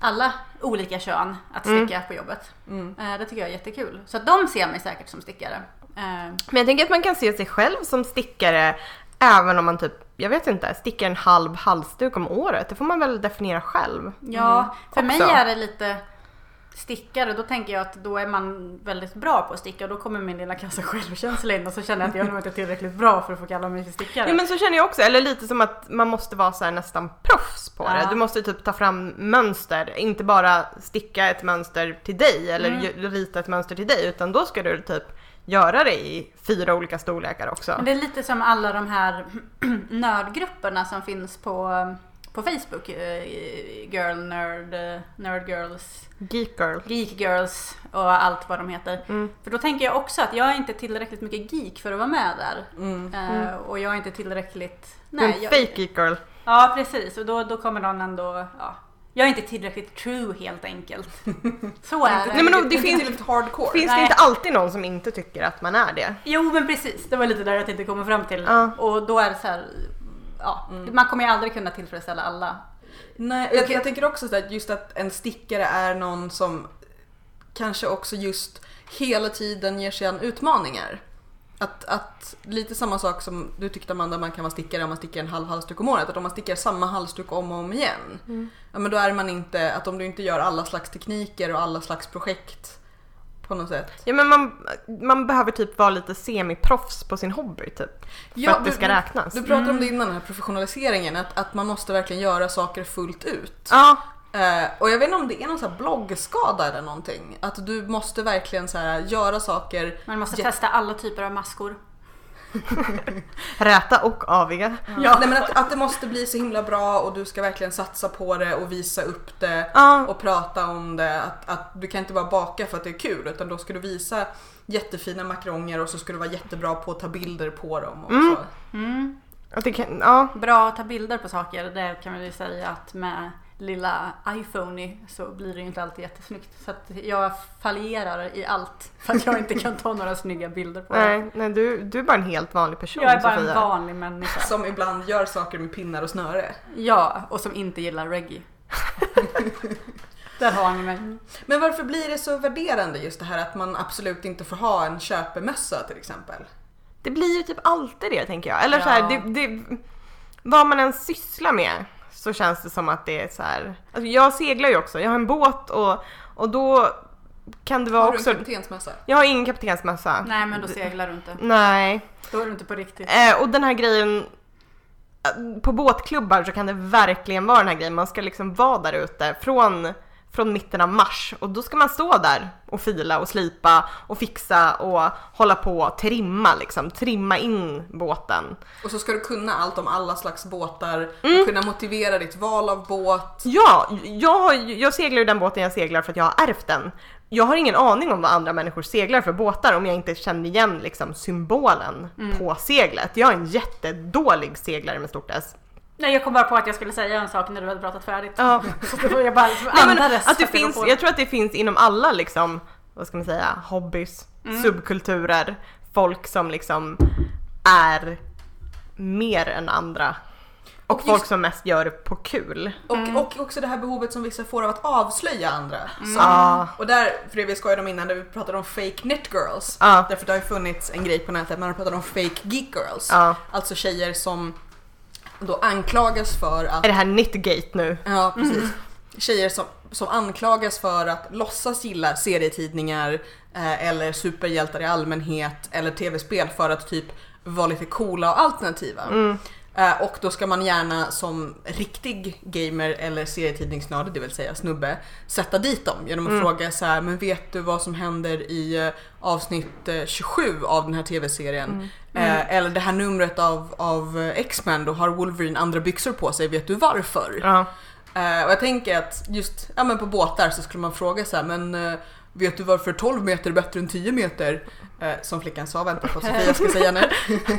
Speaker 3: alla olika kön att sticka på jobbet.
Speaker 1: Mm.
Speaker 3: Eh, Det tycker jag är jättekul. Så att de ser mig säkert som stickare. Eh,
Speaker 2: Men jag tänker att man kan se sig själv som stickare även om man typ, jag vet inte, stickar en halv halsduk om året. Det får man väl definiera själv.
Speaker 3: Ja, för mig
Speaker 2: också.
Speaker 3: är det lite stickare. Då tänker jag att då är man väldigt bra på att sticka och då kommer min lilla kassa självkänsla in och så känner jag att jag nog inte är tillräckligt bra för att få kalla mig för stickare.
Speaker 2: Ja men så känner jag också, eller lite som att man måste vara så här nästan proffs på
Speaker 3: Ja.
Speaker 2: det. Du måste typ ta fram mönster, inte bara sticka ett mönster till dig eller
Speaker 3: Mm.
Speaker 2: rita ett mönster till dig utan då ska du typ göra det i fyra olika storlekar också.
Speaker 3: Men det är lite som alla de här nördgrupperna som finns på, på Facebook. eh, Girl, nerd, eh, nerd girls,
Speaker 2: Geek girl.
Speaker 3: geek girls och allt vad de heter.
Speaker 2: Mm.
Speaker 3: För då tänker jag också att jag är inte tillräckligt mycket geek för att vara med där.
Speaker 1: Mm.
Speaker 3: Eh, Och jag är inte tillräckligt...
Speaker 2: Är en
Speaker 3: jag,
Speaker 2: fake geek girl.
Speaker 3: Ja precis och då, då kommer någon ändå... Ja, jag är inte tillräckligt true helt enkelt. Så är det.
Speaker 2: Nej, men då- det finns-
Speaker 1: tillräckligt hardcore.
Speaker 2: Finns det
Speaker 3: Nej.
Speaker 2: inte alltid någon som inte tycker att man är det?
Speaker 3: Jo men precis, det var lite där jag tänkte komma fram till.
Speaker 2: Ja.
Speaker 3: Och då är det så här... Ja, man kommer ju aldrig kunna tillfredsställa alla.
Speaker 1: Nej, jag, jag tänker också så att just att en stickare är någon som kanske också just hela tiden ger sig an utmaningar. Att, att lite samma sak som du tyckte Amanda, man kan vara stickare om man stickar en halv halsduk om året. Att om man stickar samma halsduk om och om igen. Ja men då är man inte, att om du inte gör alla slags tekniker och alla slags projekt på något sätt.
Speaker 2: Ja men man, man behöver typ vara lite semiproffs på sin hobby typ. För att det
Speaker 1: du-
Speaker 2: ska
Speaker 1: du,
Speaker 2: räknas.
Speaker 1: Du pratade om det innan, den här professionaliseringen. Att, att man måste verkligen göra saker fullt ut.
Speaker 2: Ja,
Speaker 1: Eh, och jag vet inte om det är någon sån här bloggskada eller någonting. Att du måste verkligen så här göra saker.
Speaker 3: Man måste testa alla typer av maskor.
Speaker 2: Räta och aviga.
Speaker 1: Nej, men att, att det måste bli så himla bra och du ska verkligen satsa på det och visa upp det
Speaker 2: Ja,
Speaker 1: och prata om det. Att, att du kan inte bara baka för att det är kul utan då ska du visa jättefina makaronger och så ska du vara jättebra på att ta bilder på dem. Och
Speaker 2: Mm.
Speaker 1: så.
Speaker 3: Mm.
Speaker 2: att det kan, ja.
Speaker 3: Bra att ta bilder på saker. Det kan man ju säga att med lilla iPhone så blir det ju inte alltid jättesnyggt. Så att jag fallerar i allt för att jag inte kan ta några snygga bilder på det.
Speaker 2: Nej, nej du, du är bara en helt vanlig person
Speaker 3: Jag är bara en
Speaker 2: Sofia.
Speaker 3: vanlig människa.
Speaker 1: Som ibland gör saker med pinnar och snöre.
Speaker 3: Ja, och som inte gillar reggae. Där har ni mig.
Speaker 1: Men varför blir det så värderande just det här att man absolut inte får ha en köpemössa till exempel?
Speaker 2: Det blir ju typ alltid det tänker jag. Eller så
Speaker 3: Ja.
Speaker 2: här, det, det, vad man än sysslar med så känns det som att det är så här. Alltså jag seglar ju också, jag har en båt och, och då kan det vara
Speaker 1: Har du
Speaker 2: också...
Speaker 1: en kaptensmössa?
Speaker 2: Jag har ingen kaptensmössa.
Speaker 3: Nej men då seglar du inte.
Speaker 2: Nej.
Speaker 3: Då är du inte på riktigt.
Speaker 2: Eh, och den här grejen, på båtklubbar så kan det verkligen vara den här grejen, man ska liksom vara där ute från, från mitten av mars och då ska man stå där och fila och slipa och fixa och hålla på och trimma liksom, trimma in båten.
Speaker 1: Och så ska du kunna allt om alla slags båtar
Speaker 2: Mm.
Speaker 1: och kunna motivera ditt val av båt.
Speaker 2: Ja, jag, jag seglar ju den båten jag seglar för att jag har ärvt den. Jag har ingen aning om vad andra människor seglar för båtar om jag inte känner igen liksom symbolen på seglet. Jag är en jättedålig seglare med stort S.
Speaker 3: Nej jag kom bara på att jag skulle säga en sak när du hade pratat färdigt.
Speaker 2: Ja.
Speaker 3: Så jag bara liksom
Speaker 2: Nej, men att det
Speaker 3: jag
Speaker 2: finns,
Speaker 3: på
Speaker 2: jag tror att det finns inom alla liksom, vad ska man säga, hobbys, subkulturer, folk som liksom är mer än andra. Och,
Speaker 1: Och
Speaker 2: folk
Speaker 1: just-
Speaker 2: som mest gör det på kul.
Speaker 1: Och, och också det här behovet som vissa får av att avslöja andra. Så,
Speaker 2: Ja.
Speaker 1: Och där, för det vi skojade om innan när vi pratade om fake net girls.
Speaker 2: Ja.
Speaker 1: Därför det har ju funnits en grej på nätet, man har pratat om fake geek girls.
Speaker 2: Ja.
Speaker 1: Alltså tjejer som då anklagas för att
Speaker 2: Är det här Knitgate nu?
Speaker 1: Ja, precis. Tjejer som, som anklagas för att låtsas gilla serietidningar eh, eller superhjältar i allmänhet eller tv-spel för att typ vara lite coola och alternativa. Eh, och då ska man gärna som riktig gamer eller serietidningsnörd, det vill säga snubbe, sätta dit dem genom att fråga så här, men vet du vad som händer i eh, avsnitt eh, 27 av den här tv-serien? Eh, eller det här numret av, av eh, X-Men, då har Wolverine andra byxor på sig, vet du varför?
Speaker 2: Ja.
Speaker 1: Eh, och jag tänker att just ja, men på båtar så skulle man fråga så här, men eh, vet du varför 12 meter är bättre än 10 meter? Eh, som flickan sa, vänta på att Sofia ska säga nu.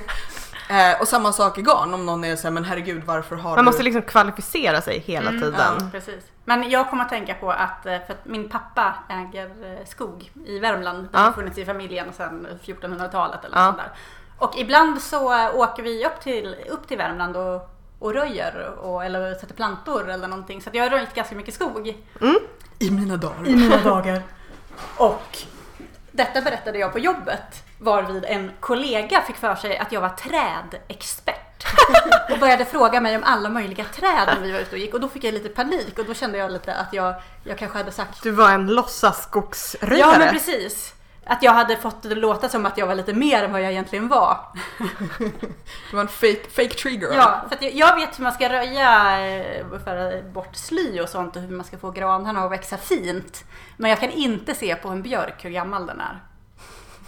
Speaker 1: eh, och samma sak i garn om någon är så här, men herregud varför har
Speaker 2: Man
Speaker 1: du...
Speaker 2: måste liksom kvalificera sig hela tiden.
Speaker 3: Ja, precis. Men jag kommer att tänka på att, eh, för att min pappa äger eh, skog i Värmland. Det
Speaker 2: Ja.
Speaker 3: har funnits i familjen sedan 1400-talet eller
Speaker 2: Ja.
Speaker 3: sånt där. Och ibland så eh, åker vi upp till, upp till Värmland och, och röjer och, eller sätter plantor eller någonting. Så att jag har röjt ganska mycket skog
Speaker 1: I mina dagar.
Speaker 3: i mina dagar. Och detta berättade jag på jobbet varvid en kollega fick för sig att jag var trädexpert. Och började fråga mig om alla möjliga träd när vi var ute och gick och då fick jag lite panik och då kände jag lite att jag, jag kanske hade sagt
Speaker 2: Du var en låtsasskogsröjare.
Speaker 3: Ja men precis. Att jag hade fått det låta som att jag var lite mer än vad jag egentligen var.
Speaker 1: Det var en fake, fake tree girl.
Speaker 3: Ja, för jag, jag vet hur man ska röja, eh, föra bort sly och sånt och hur man ska få granarna att växa fint. Men jag kan inte se på en björk hur gammal den är.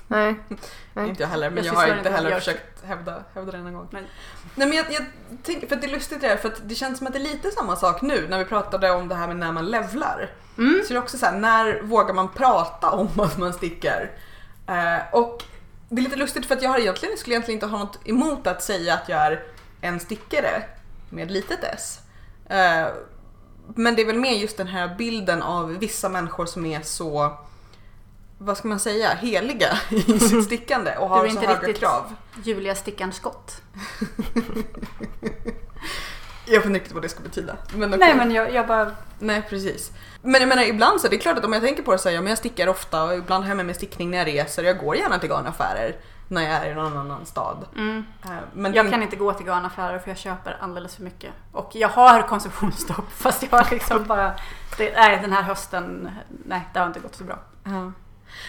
Speaker 2: Nej. Nej.
Speaker 1: Inte jag heller, men
Speaker 3: Jag
Speaker 1: jag, har inte heller
Speaker 3: med
Speaker 1: försökt hävda, hävda det en gång.
Speaker 3: Men-
Speaker 1: Nej men jag, jag tänker, för det är lustigt det där, för att det känns som att det är lite samma sak nu när vi pratade om det här med när man levlar.
Speaker 3: Mm.
Speaker 1: Så det är också så här, när vågar man prata om att man stickar? Eh, och det är lite lustigt för att jag har egentligen, skulle egentligen inte ha något emot att säga att jag är en stickare med litet s. Eh, men det är väl mer just den här bilden av vissa människor som är så, vad ska man säga, heliga i sitt stickande och
Speaker 3: Du
Speaker 1: har
Speaker 3: är
Speaker 1: så
Speaker 3: inte
Speaker 1: höga
Speaker 3: riktigt-
Speaker 1: krav.
Speaker 3: Julia Stickan Skott.
Speaker 1: Jag vet inte riktigt vad det ska betyda. Men okej.
Speaker 3: Nej men jag, jag bara...
Speaker 1: Nej precis. Men jag menar ibland så, det är klart att om jag tänker på det så här, ja, men jag stickar ofta och ibland har jag med mig stickning när jag reser. Jag går gärna till garnaffärer när jag är i någon annan stad.
Speaker 3: Mm.
Speaker 1: Eh, Men
Speaker 3: Jag
Speaker 1: det-
Speaker 3: kan inte gå till garnaffärer för jag köper alldeles för mycket. Och jag har konsumtionsstopp fast jag har liksom bara... Det, nej den här hösten, nej det har inte gått så bra.
Speaker 1: Ja.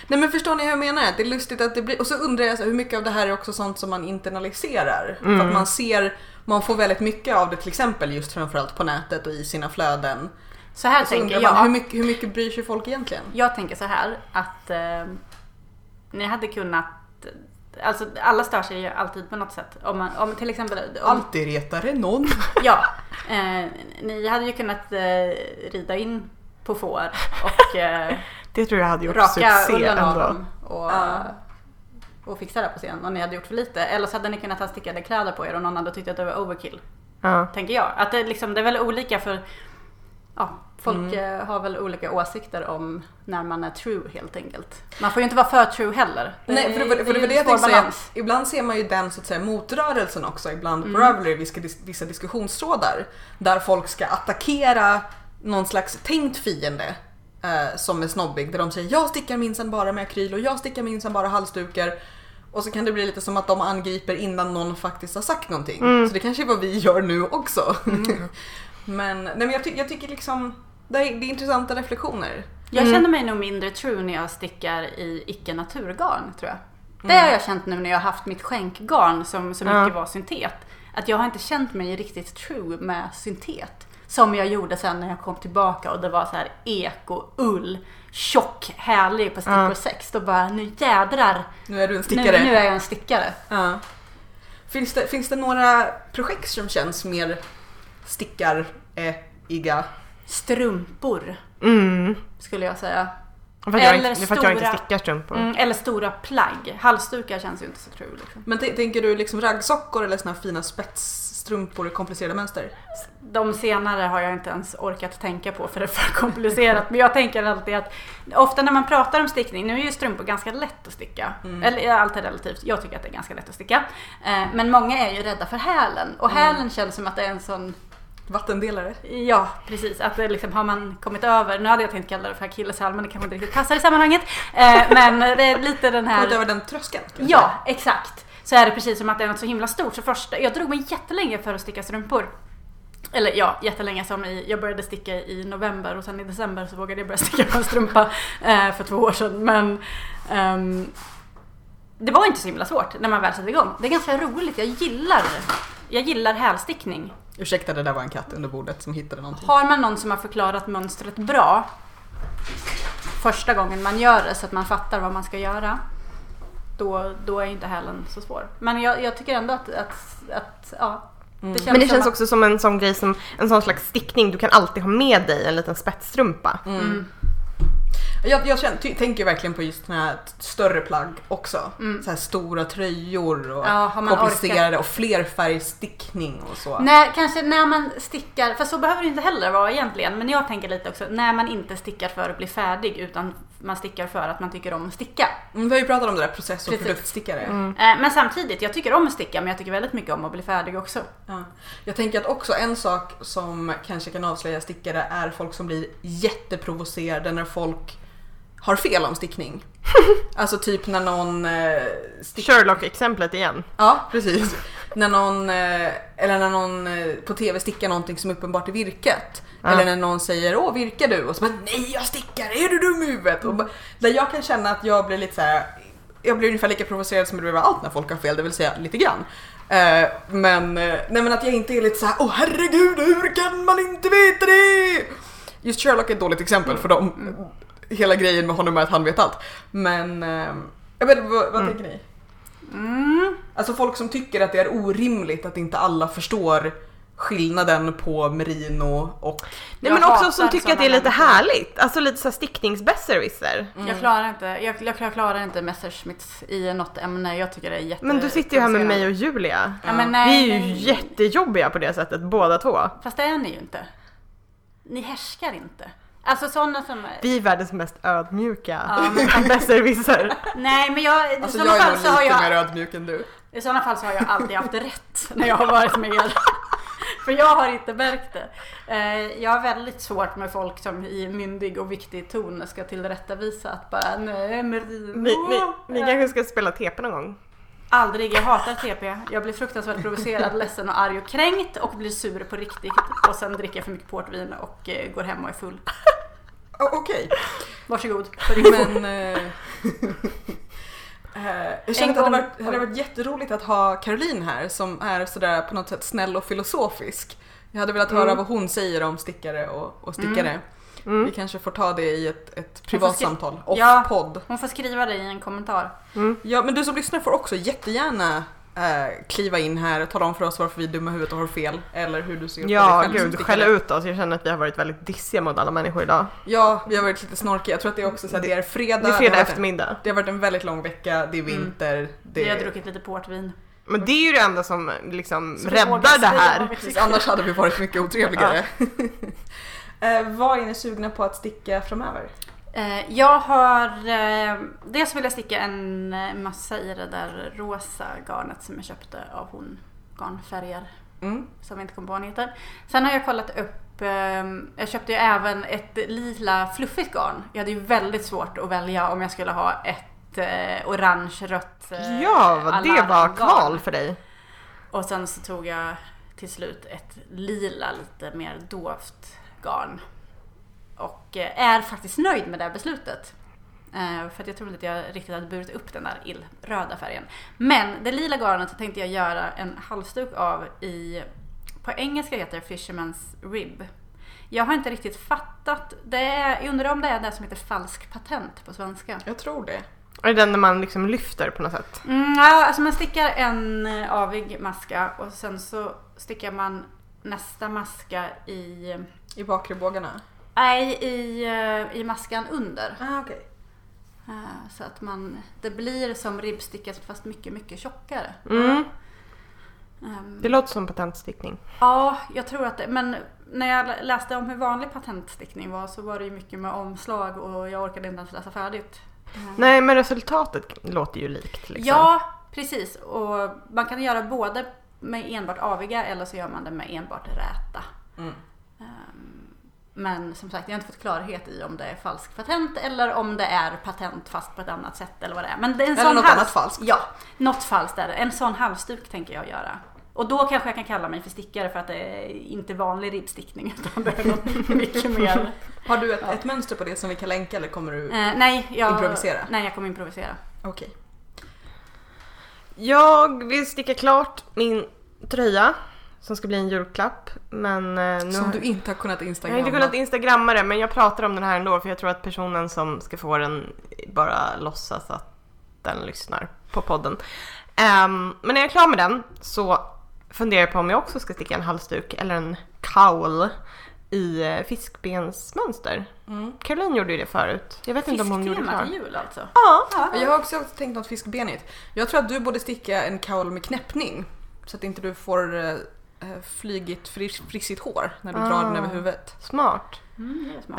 Speaker 1: Nej men förstår ni hur jag menar? Det är lustigt att det blir, och så undrar jag så hur mycket av det här är också sånt som man internaliserar. För att man ser, man får väldigt mycket av det till exempel just framförallt på nätet och i sina flöden.
Speaker 3: Så här
Speaker 1: så
Speaker 3: tänker jag.
Speaker 1: man, hur mycket, hur mycket bryr sig folk egentligen?
Speaker 3: Jag tänker så här att eh, ni hade kunnat Alltså alla stör sig ju alltid på något sätt. Om, man, om till exempel... Om,
Speaker 1: Alltid retare någon.
Speaker 3: Ja, eh, ni hade ju kunnat eh, rida in på får och eh,
Speaker 2: Det tror jag hade gjort
Speaker 3: raka
Speaker 2: succé
Speaker 3: ullen av
Speaker 2: ändå.
Speaker 3: dem och,
Speaker 1: Ja.
Speaker 3: och fixa det på scen och ni hade gjort för lite. Eller så hade ni kunnat ha stickade kläder på er och någon hade tyckt att det var overkill.
Speaker 2: Ja.
Speaker 3: Tänker jag. Att det, liksom, det är väl olika för ja, folk
Speaker 1: Mm.
Speaker 3: eh, har väl olika åsikter om när man är true helt enkelt. Man får ju inte vara för true heller.
Speaker 1: Nej, för det, var- för det var det jag tänkte säga. Ibland ser man ju den så att säga motrörelsen också ibland på Ravelry, vissa, vissa diskussionstrådar. Där folk ska attackera någon slags tänkt fiende eh, som är snobbig. Där de säger jag stickar minsann bara med akryl och jag stickar minsann bara halsdukar. Och så kan det bli lite som att de angriper innan någon faktiskt har sagt någonting. Så det kanske är vad vi gör nu också. men nej, men jag, ty- jag tycker liksom det är, det är intressanta reflektioner.
Speaker 3: Jag känner mig nog mindre true när jag stickar i icke-naturgarn tror jag. Det har jag känt nu när jag har haft mitt skänkgarn som så mycket
Speaker 2: Ja.
Speaker 3: var syntet. Att jag har inte känt mig riktigt true med syntet. Som jag gjorde sen när jag kom tillbaka och det var så här eko-ull. Tjock, härlig på stickor. 6. Då bara, nu jädrar.
Speaker 1: Nu är du en
Speaker 3: Nu,
Speaker 1: stickare.
Speaker 3: nu är jag en stickare.
Speaker 1: Ja. Finns, det, finns det några projekt som känns mer stickariga?
Speaker 3: Strumpor
Speaker 2: Mm.
Speaker 3: skulle jag säga.
Speaker 2: För jag,
Speaker 3: Eller
Speaker 2: inte- för att jag inte stickar strumpor.
Speaker 3: Mm, eller stora plagg. Halsdukar känns ju inte så true. Liksom.
Speaker 1: Men tänker du liksom raggsockor eller såna här fina spetsstrumpor i komplicerade mönster?
Speaker 3: De senare har jag inte ens orkat tänka på för det är för komplicerat. Men jag tänker alltid att ofta när man pratar om stickning, nu är ju strumpor ganska lätt att sticka. Eller ja, allt är relativt, jag tycker att det är ganska lätt att sticka. Eh, Men många är ju rädda för hälen och hälen känns som att det är en sån
Speaker 1: Vattendelare?
Speaker 3: Ja, precis. Att liksom, har man kommit över, nu hade jag tänkt kalla det för akilleshäl men det kanske inte riktigt passar i sammanhanget. Eh, Men det är lite den här...
Speaker 1: Kommit över den tröskeln?
Speaker 3: Ja,
Speaker 1: säga.
Speaker 3: exakt. Så är det precis som att det är något så himla stort. Så första, jag drog mig jättelänge för att sticka strumpor. Eller ja, jättelänge som i, jag började sticka i november och sen i december så vågade jag börja sticka på en strumpa eh, för två år sedan. Men ehm, det var inte så himla svårt när man väl sätter igång. Det är ganska roligt, jag gillar jag gillar hälstickning.
Speaker 1: Ursäkta, det där var en katt under bordet som hittade någonting.
Speaker 3: Har man någon som har förklarat mönstret bra första gången man gör det så att man fattar vad man ska göra. Då, då är inte hälen så svår. Men jag, jag tycker ändå att, att, att ja. Det känns
Speaker 2: Men det känns
Speaker 3: att,
Speaker 2: också som en sån grej som en sån slags stickning. Du kan alltid ha med dig en liten spetsstrumpa.
Speaker 3: Mm.
Speaker 1: Jag, jag känner, ty, tänker verkligen på just såna här större plagg också. Så här stora tröjor och
Speaker 3: Mm. Ja, har man
Speaker 1: komplicerade och flerfärgstickning och så.
Speaker 3: Nej, kanske när man stickar, för så behöver det inte heller vara egentligen. Men jag tänker lite också när man inte stickar för att bli färdig utan man stickar för att man tycker om att sticka.
Speaker 1: Mm, Vi har ju pratat om det där process och
Speaker 3: Precis.
Speaker 1: produktstickare.
Speaker 3: Eh, Men samtidigt, jag tycker om att sticka men jag tycker väldigt mycket om att bli färdig också.
Speaker 1: Ja. Jag tänker att också en sak som kanske kan avslöja stickare är folk som blir jätteprovocerade när folk har fel om stickning. alltså typ när någon eh, stickar...
Speaker 2: Sherlock-exemplet igen.
Speaker 1: Ja, precis. När någon, eh, eller när någon eh, på TV stickar någonting som uppenbart är virket.
Speaker 2: Ja.
Speaker 1: Eller när någon säger åh virkar du? Och så bara nej jag stickar, är du dum i huvudet? Och bara, där jag kan känna att jag blir lite så här. jag blir ungefär lika provocerad som jag blir allt när folk har fel, det vill säga lite grann. Eh, men, nej men att jag inte är lite så här, åh herregud hur kan man inte veta det? Just Sherlock är ett dåligt exempel för dem. Hela grejen med honom är att han vet allt. Men, jag vet, vad, vad tänker ni?
Speaker 3: Mm.
Speaker 1: Alltså folk som tycker att det är orimligt att inte alla förstår skillnaden på merino och...
Speaker 2: Nej, men också som tycker att det är lite
Speaker 3: människor.
Speaker 2: härligt. Alltså lite såhär stickningsbesserwisser.
Speaker 3: Jag klarar inte, jag, jag, jag klarar inte Messerschmitts i något ämne. Jag tycker det är jätte
Speaker 2: Men du sitter ju här med mig och Julia.
Speaker 3: Ja, men
Speaker 2: Vi
Speaker 3: nej,
Speaker 2: är ju
Speaker 3: nej.
Speaker 2: jättejobbiga på det sättet båda två.
Speaker 3: Fast det är ni ju inte. Ni härskar inte. Alltså sådana som...
Speaker 2: Vi är världens mest ödmjuka
Speaker 3: Ja, men
Speaker 2: besserwisser.
Speaker 3: Nej men jag,
Speaker 1: Alltså jag är
Speaker 3: fall
Speaker 1: nog lite
Speaker 3: jag...
Speaker 1: mer ödmjuk än du.
Speaker 3: I sådana fall så har jag alltid haft rätt när jag har varit med er. För jag har inte märkt det. Eh, Jag har väldigt svårt med folk som i myndig och viktig ton ska tillrättavisa att bara nej Merino.
Speaker 2: Ni, ni, ni kanske ska spela TP någon gång?
Speaker 3: Aldrig, jag hatar TP. Jag blir fruktansvärt provocerad, ledsen och arg och kränkt och blir sur på riktigt. Och sen dricker jag för mycket portvin och eh, går hem och är full.
Speaker 1: Okej,
Speaker 3: Varsågod. för info.
Speaker 1: men... eh, jag känner att det hade, varit, hade varit jätteroligt att ha Caroline här som är sådär på något sätt snäll och filosofisk. Jag hade velat höra
Speaker 3: Mm.
Speaker 1: vad hon säger om stickare och, och stickare.
Speaker 2: Mm.
Speaker 1: Vi kanske får ta det i ett, ett privat samtal,
Speaker 3: Ja.
Speaker 1: off-podd.
Speaker 3: Hon får skriva det i en kommentar.
Speaker 2: Mm.
Speaker 1: Ja, men du som lyssnar får också jättegärna eh, kliva in här och tala om för oss varför vi är dumma i huvudet och har fel. Eller hur du ser på
Speaker 2: Ja,
Speaker 1: själv som
Speaker 2: gud, skälla ut oss. Jag känner att vi har varit väldigt dissiga mot alla människor idag.
Speaker 1: Ja, vi har varit lite snorkiga. Jag tror att det är också så att det är fredag.
Speaker 2: Det är
Speaker 1: har
Speaker 2: fredag
Speaker 1: varit en-
Speaker 2: eftermiddag.
Speaker 1: Det har varit en väldigt lång vecka, det är vinter. Det
Speaker 3: Vi har druckit lite portvin.
Speaker 2: Men det är ju det enda som liksom
Speaker 3: vågar
Speaker 2: räddar det här.
Speaker 1: Precis, annars hade vi varit mycket otrevligare. eh, vad är ni sugna på att sticka framöver?
Speaker 3: Eh, jag har... Eh, dels vill jag sticka en eh, massa i det där rosa garnet som jag köpte av hon garnfärger
Speaker 1: Mm.
Speaker 3: som jag inte kommer på vad han heter. Sen har jag kollat upp, eh, jag köpte ju även ett lila fluffigt garn. Jag hade ju väldigt svårt att välja om jag skulle ha ett orange, rött
Speaker 2: Ja, det var kval för dig.
Speaker 3: Och sen så tog jag till slut ett lila, lite mer dovt garn. Och eh, är faktiskt nöjd med det här beslutet. Eh, För att jag trodde inte att jag riktigt hade burit upp den där illröda färgen. Men det lila garnet tänkte jag göra en halsduk av i, på engelska heter det Fisherman's Rib. Jag har inte riktigt fattat, det är, jag undrar om det är det som heter falsk patent på svenska.
Speaker 1: Jag tror det.
Speaker 2: Och det är den där man liksom lyfter på något sätt.
Speaker 3: Mm, ja, alltså man stickar en avig maska och sen så stickar man nästa maska i,
Speaker 1: I bakre bågarna?
Speaker 3: Nej, i, eh, i maskan under.
Speaker 1: Ah, okej.
Speaker 3: Eh, Så att man, det blir som ribbstickat fast mycket, mycket tjockare.
Speaker 2: Mm.
Speaker 3: Ehm,
Speaker 2: Det låter som patentstickning.
Speaker 3: Ja, jag tror att det, men när jag läste om hur vanlig patentstickning var så var det ju mycket med omslag och jag orkade inte ens läsa färdigt. Ehm,
Speaker 2: Nej, men resultatet låter ju likt. Liksom.
Speaker 3: Ja, precis. Och man kan göra både med enbart aviga eller så gör man det med enbart räta.
Speaker 1: Mm.
Speaker 3: Ehm, Men som sagt, jag har inte fått klarhet i om det är falskt patent eller om det är patent fast på ett annat sätt eller vad det är. Men det är en
Speaker 1: Eller
Speaker 3: sån
Speaker 1: något
Speaker 3: hals-
Speaker 1: annat falskt.
Speaker 3: Ja, något falskt är det. En sån halsduk tänker jag göra. Och då kanske jag kan kalla mig för stickare för att det är inte vanlig ribbstickning utan det är något mycket mer.
Speaker 1: Har du ett,
Speaker 3: Ja.
Speaker 1: ett mönster på det som vi kan länka eller kommer du...
Speaker 3: Eh, nej, jag,
Speaker 1: Improvisera?
Speaker 3: Nej, jag kommer improvisera.
Speaker 1: Okej.
Speaker 2: Jag vill sticka klart min tröja som ska bli en julklapp. Men eh, nu
Speaker 1: Som
Speaker 2: har...
Speaker 1: du inte har kunnat
Speaker 2: jag har
Speaker 1: instagramma.
Speaker 2: inte kunnat instagramma det men jag pratar om den här ändå för jag tror att personen som ska få den bara låtsas att den lyssnar på podden. Ehm, men när jag är klar med den så funderar jag på om jag också ska sticka en halsduk eller en cowl i eh, fiskbensmönster.
Speaker 1: Mm.
Speaker 2: Caroline gjorde ju det förut. Jag vet inte om hon gjorde klart.
Speaker 3: till jul alltså.
Speaker 2: Ja.
Speaker 3: Ja.
Speaker 1: Jag har också tänkt något fiskbenigt. Jag tror att du borde sticka en cowl med knäppning. Så att inte du får eh, flygigt fris- frissigt hår när du drar den
Speaker 2: Ah.
Speaker 1: över huvudet.
Speaker 2: Smart.
Speaker 3: Mm, det är smart.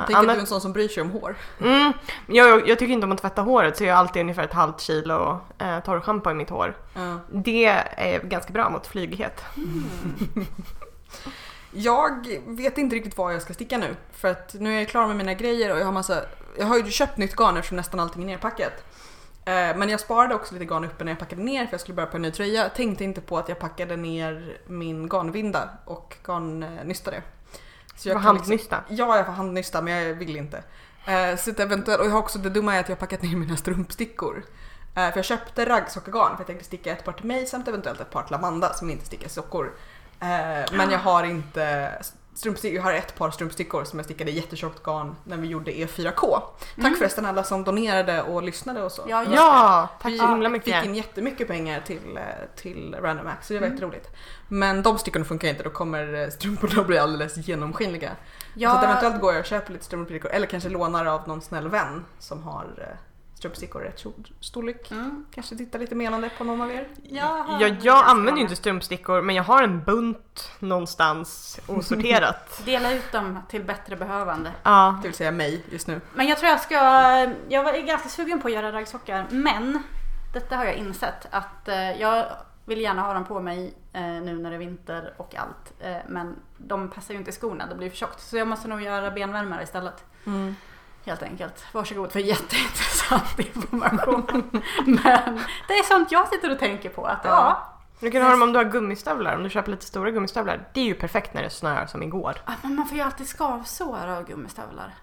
Speaker 2: Uh,
Speaker 1: Tänk att du är en sån som bryr sig om hår.
Speaker 2: Mm, jag, jag tycker inte om att tvätta håret så jag har alltid ungefär ett halvt kilo eh, torrschampo i mitt hår.
Speaker 1: Ja.
Speaker 2: Det är ganska bra mot flygighet.
Speaker 1: Jag vet inte riktigt vad jag ska sticka nu. För att nu är jag klar med mina grejer och jag har massa... Jag har ju köpt nytt garn eftersom nästan allting är nerpackat. Eh, Men jag sparade också lite garn uppe när jag packade ner för jag skulle börja på en ny tröja. Jag tänkte inte på att jag packade ner min garnvinda och garnnystade. Så
Speaker 2: Jag var
Speaker 1: kan liksom-
Speaker 2: handnysta.
Speaker 1: Ja, jag får handnysta men jag vill inte. Eh, så att eventuellt, och jag har också det dumma är att jag har packat ner mina strumpstickor. Eh, för jag köpte raggsockergarn för jag tänkte sticka ett par till mig samt eventuellt ett par till Amanda som inte stickar sockor. Men jag har inte strumpstickor, jag har ett par strumpstickor som jag stickade i jättetjockt garn när vi gjorde E4K. Tack förresten alla som donerade och lyssnade och så.
Speaker 3: Ja,
Speaker 2: Ja, tack
Speaker 1: Vi
Speaker 2: så himla mycket.
Speaker 1: fick in jättemycket pengar till, eh, till Random Acts så det var
Speaker 3: Mm.
Speaker 1: jätteroligt. Men de stickorna funkar inte, då kommer eh, strumporna bli alldeles genomskinliga.
Speaker 3: Ja,
Speaker 1: Så att eventuellt går jag och köper lite strumpstickor eller kanske lånar av någon snäll vän som har eh, strumpstickor rätt stor- storlek.
Speaker 3: Mm.
Speaker 1: Kanske titta lite menande på någon av er.
Speaker 3: Jag, har
Speaker 2: Jag, använder ju inte strumpstickor men jag har en bunt någonstans osorterat.
Speaker 3: Dela ut dem till bättre behövande.
Speaker 2: ja.
Speaker 1: Det vill säga mig just nu.
Speaker 3: Men jag tror jag ska, jag var ganska sugen på att göra raggsockar men detta har jag insett att eh, jag vill gärna ha dem på mig eh, nu när det är vinter och allt. Eh, men de passar ju inte i skorna, det blir för tjockt. Så jag måste nog göra benvärmare istället. Helt enkelt. Varsågod för jätteintressant information. men det är sånt jag sitter och tänker på att ja,
Speaker 2: Du kan ha dem om du har gummistövlar, om du köper lite stora gummistövlar. Det är ju perfekt när det snöar som igår.
Speaker 3: ah, men man får ju alltid skavsår av gummistövlar.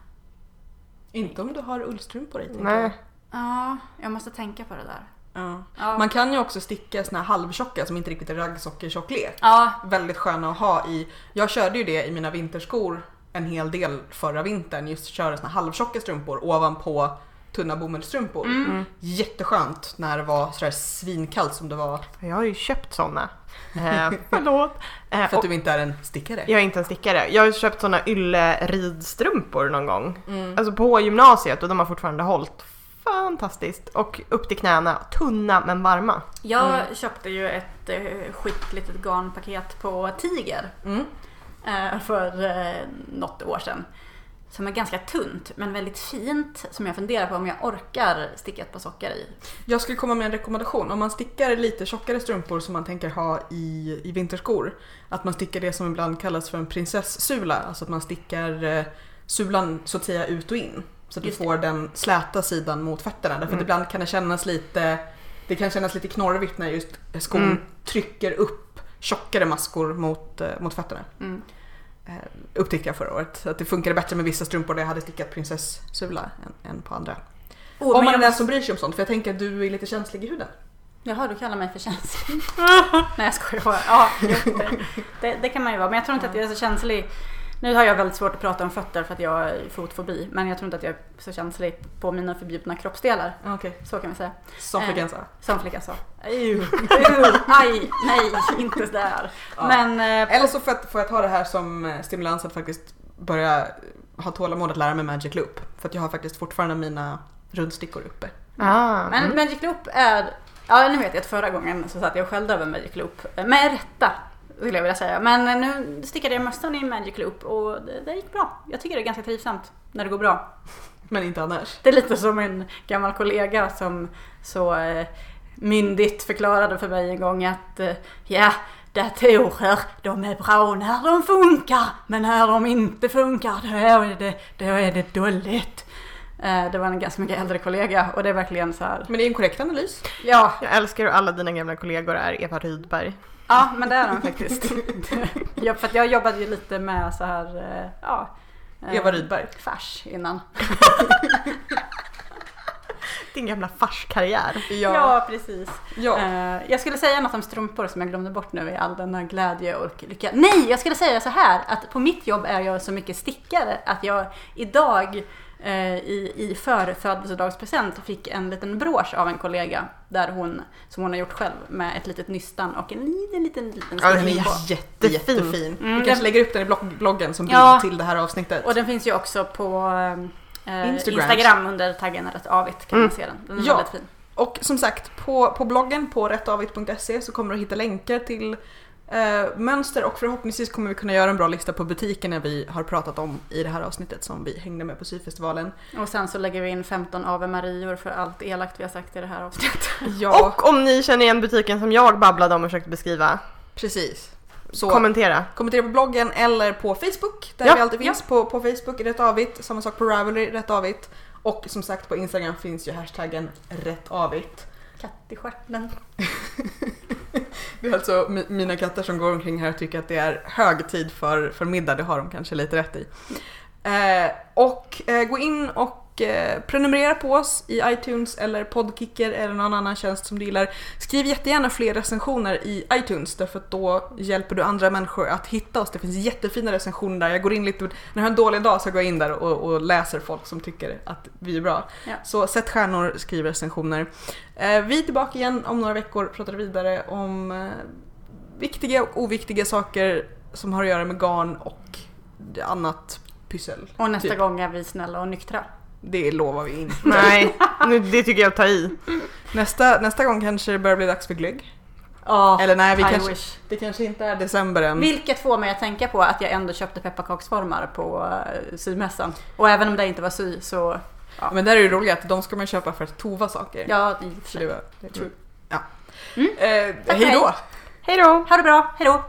Speaker 1: Inte om du har ullstrumpor i. tänker
Speaker 2: Nej.
Speaker 1: jag.
Speaker 3: Ja, jag måste tänka på det där.
Speaker 1: Ja.
Speaker 3: Ja.
Speaker 1: Man kan ju också sticka såna här halvtjocka som inte riktigt är raggsockertjocklek.
Speaker 3: Ja,
Speaker 1: Väldigt sköna att ha i. Jag körde ju det i mina vinterskor en hel del förra vintern just köra såna halvtjocka strumpor ovanpå tunna bomullsstrumpor.
Speaker 3: Mm.
Speaker 1: Jätteskönt när det var sådär svinkallt som det var
Speaker 2: Jag har ju köpt sådana. Eh, förlåt. Eh,
Speaker 1: för att du inte är en stickare.
Speaker 2: jag är inte en stickare. Jag har ju köpt sådana ylle ridstrumpor någon gång.
Speaker 1: Mm.
Speaker 2: Alltså på gymnasiet och de har fortfarande hållit fantastiskt. Och upp till knäna, tunna men varma.
Speaker 3: Jag köpte ju ett eh, skitt litet garnpaket på Tiger
Speaker 1: Mm.
Speaker 3: Eh, för eh, något år sedan. Som är ganska tunt men väldigt fint som jag funderar på om jag orkar sticka ett par sockar i.
Speaker 1: Jag skulle komma med en rekommendation. Om man stickar lite tjockare strumpor som man tänker ha i, i vinterskor. Att man stickar det som ibland kallas för en prinsessula. Alltså att man stickar eh, sulan så att säga ut och in. Så att du
Speaker 3: det.
Speaker 1: får den släta sidan mot fötterna. Därför att
Speaker 2: Mm.
Speaker 1: ibland kan det kännas lite det kan kännas lite knorrigt när just skon
Speaker 2: Mm.
Speaker 1: trycker upp tjockare maskor mot, eh, mot fötterna.
Speaker 3: Mm.
Speaker 1: Eh, upptäckte jag förra året. Att det funkade bättre med vissa strumpor där jag hade stickat prinsessula än, än på andra.
Speaker 3: Oh,
Speaker 1: Om man är den som bryr sig om sånt. För jag tänker att du är lite känslig i huden.
Speaker 3: Jaha, du kallar mig för känslig. Nej jag skojar bara. Ja, det, det kan man ju vara. Men jag tror inte att jag är så känslig. Nu har jag väldigt svårt att prata om fötter för att jag har fotfobi. Men jag tror inte att jag är så känslig på mina förbjudna kroppsdelar.
Speaker 1: Okej,
Speaker 3: Så kan vi säga.
Speaker 1: som
Speaker 3: Eh.
Speaker 1: flickan sa.
Speaker 3: Som flickan sa. Ew, aj, nej, inte där.
Speaker 1: Ja.
Speaker 3: Men eh,
Speaker 1: Eller så får jag, får jag ta det här som eh, stimulans att faktiskt börja ha tålamod att lära mig Magic Loop. För att jag har faktiskt fortfarande mina rundstickor uppe.
Speaker 2: Ah,
Speaker 3: Men
Speaker 2: mm.
Speaker 3: Magic Loop är... Ja, nu vet jag att förra gången så satt jag och skällde över Magic Loop. Med rätta, skulle jag vilja säga. Men nu stickade jag mössan i Magic Loop och det, det gick bra. Jag tycker det är ganska trivsamt när det går bra.
Speaker 1: Men inte annars.
Speaker 3: Det är lite som en gammal kollega som så eh, myndigt förklarade för mig en gång att eh, ja, datorer de är bra när de funkar men när de inte funkar då är det, då är det dåligt. Eh, det var en ganska mycket äldre kollega och det är verkligen så här.
Speaker 1: Men det är en korrekt analys.
Speaker 3: Ja,
Speaker 2: Jag älskar hur alla dina gamla kollegor är Eva Rydberg.
Speaker 3: Ja men det är de faktiskt. ja, för jag jobbade ju lite med så här, eh, ja. eh,
Speaker 1: Eva Rydberg.
Speaker 3: Fars innan.
Speaker 2: Din gamla farskarriär.
Speaker 3: Ja, precis.
Speaker 1: ja.
Speaker 3: Eh, jag skulle säga något om strumpor som jag glömde bort nu i all denna glädje och lycka. Nej, jag skulle säga så här att på mitt jobb är jag så mycket stickare att jag idag eh, i, i för födelsedagspresent fick en liten brosch av en kollega där hon, som hon har gjort själv med ett litet nystan och en liten, liten, liten
Speaker 1: Ja, den är jätte,
Speaker 2: Jättefin.
Speaker 1: jättefin.
Speaker 3: Mm,
Speaker 1: Vi kanske lägger upp den i blogg- bloggen som bild
Speaker 3: Ja.
Speaker 1: till det här avsnittet.
Speaker 3: Och den finns ju också på eh,
Speaker 1: Instagram.
Speaker 3: Instagram. under taggen Rätt Avigt kan
Speaker 2: Mm.
Speaker 3: man se den. Den är
Speaker 1: Ja.
Speaker 3: väldigt fin.
Speaker 1: Och som sagt, på, på bloggen på rättavit.se så kommer du hitta länkar till eh, mönster och förhoppningsvis kommer vi kunna göra en bra lista på butikerna vi har pratat om i det här avsnittet som vi hängde med på syfestivalen.
Speaker 3: Och sen så lägger vi in 15 Ave Marior för allt elakt vi har sagt i det här avsnittet.
Speaker 1: Ja,
Speaker 2: Och om ni känner igen butiken som jag babblade om och försökte beskriva,
Speaker 1: precis. Så
Speaker 2: kommentera.
Speaker 1: kommentera på bloggen eller på Facebook där
Speaker 2: Ja,
Speaker 1: vi alltid finns. På, på Facebook är Rätt Avigt, samma sak på Ravelry Rätt Avigt. Och som sagt på Instagram finns ju hashtaggen Rätt Avigt.
Speaker 3: Katt i stjärten.
Speaker 1: Det är alltså mina katter som går omkring här och tycker att det är hög tid för, för middag, det har de kanske lite rätt i. Eh, och eh, gå in och eh, prenumerera på oss i iTunes eller Podkicker eller någon annan tjänst som du gillar. Skriv jättegärna fler recensioner i iTunes därför att då hjälper du andra människor att hitta oss. Det finns jättefina recensioner där. Jag går in lite, när jag har en dålig dag så går jag in där och, och läser folk som tycker att vi är bra.
Speaker 3: Ja.
Speaker 1: Så sätt stjärnor, skriv recensioner. Eh, vi är tillbaka igen om några veckor och pratar vidare om eh, viktiga och oviktiga saker som har att göra med garn och annat pyssel.
Speaker 3: Och nästa
Speaker 1: Typ.
Speaker 3: gång är vi snälla och nyktra.
Speaker 1: Det lovar vi inte.
Speaker 2: Nej, nu, det tycker jag att ta i.
Speaker 1: Nästa, nästa gång kanske det börjar bli dags för glögg.
Speaker 3: Ja,
Speaker 1: Eller nej, vi
Speaker 3: I
Speaker 1: kanske,
Speaker 3: wish.
Speaker 1: det kanske inte är december än.
Speaker 3: Vilket får mig att tänka på att jag ändå köpte pepparkaksformar på uh, symässan. Och även om det inte var sy så,
Speaker 1: Men där är det roliga att de ska man köpa för att tova saker.
Speaker 3: ja, i och för sig.
Speaker 1: det var, det,
Speaker 3: True.
Speaker 1: Ja.
Speaker 3: Mm.
Speaker 1: Eh,
Speaker 3: Tack
Speaker 1: hej då!
Speaker 2: Hej då!
Speaker 3: Ha det bra, hejdå!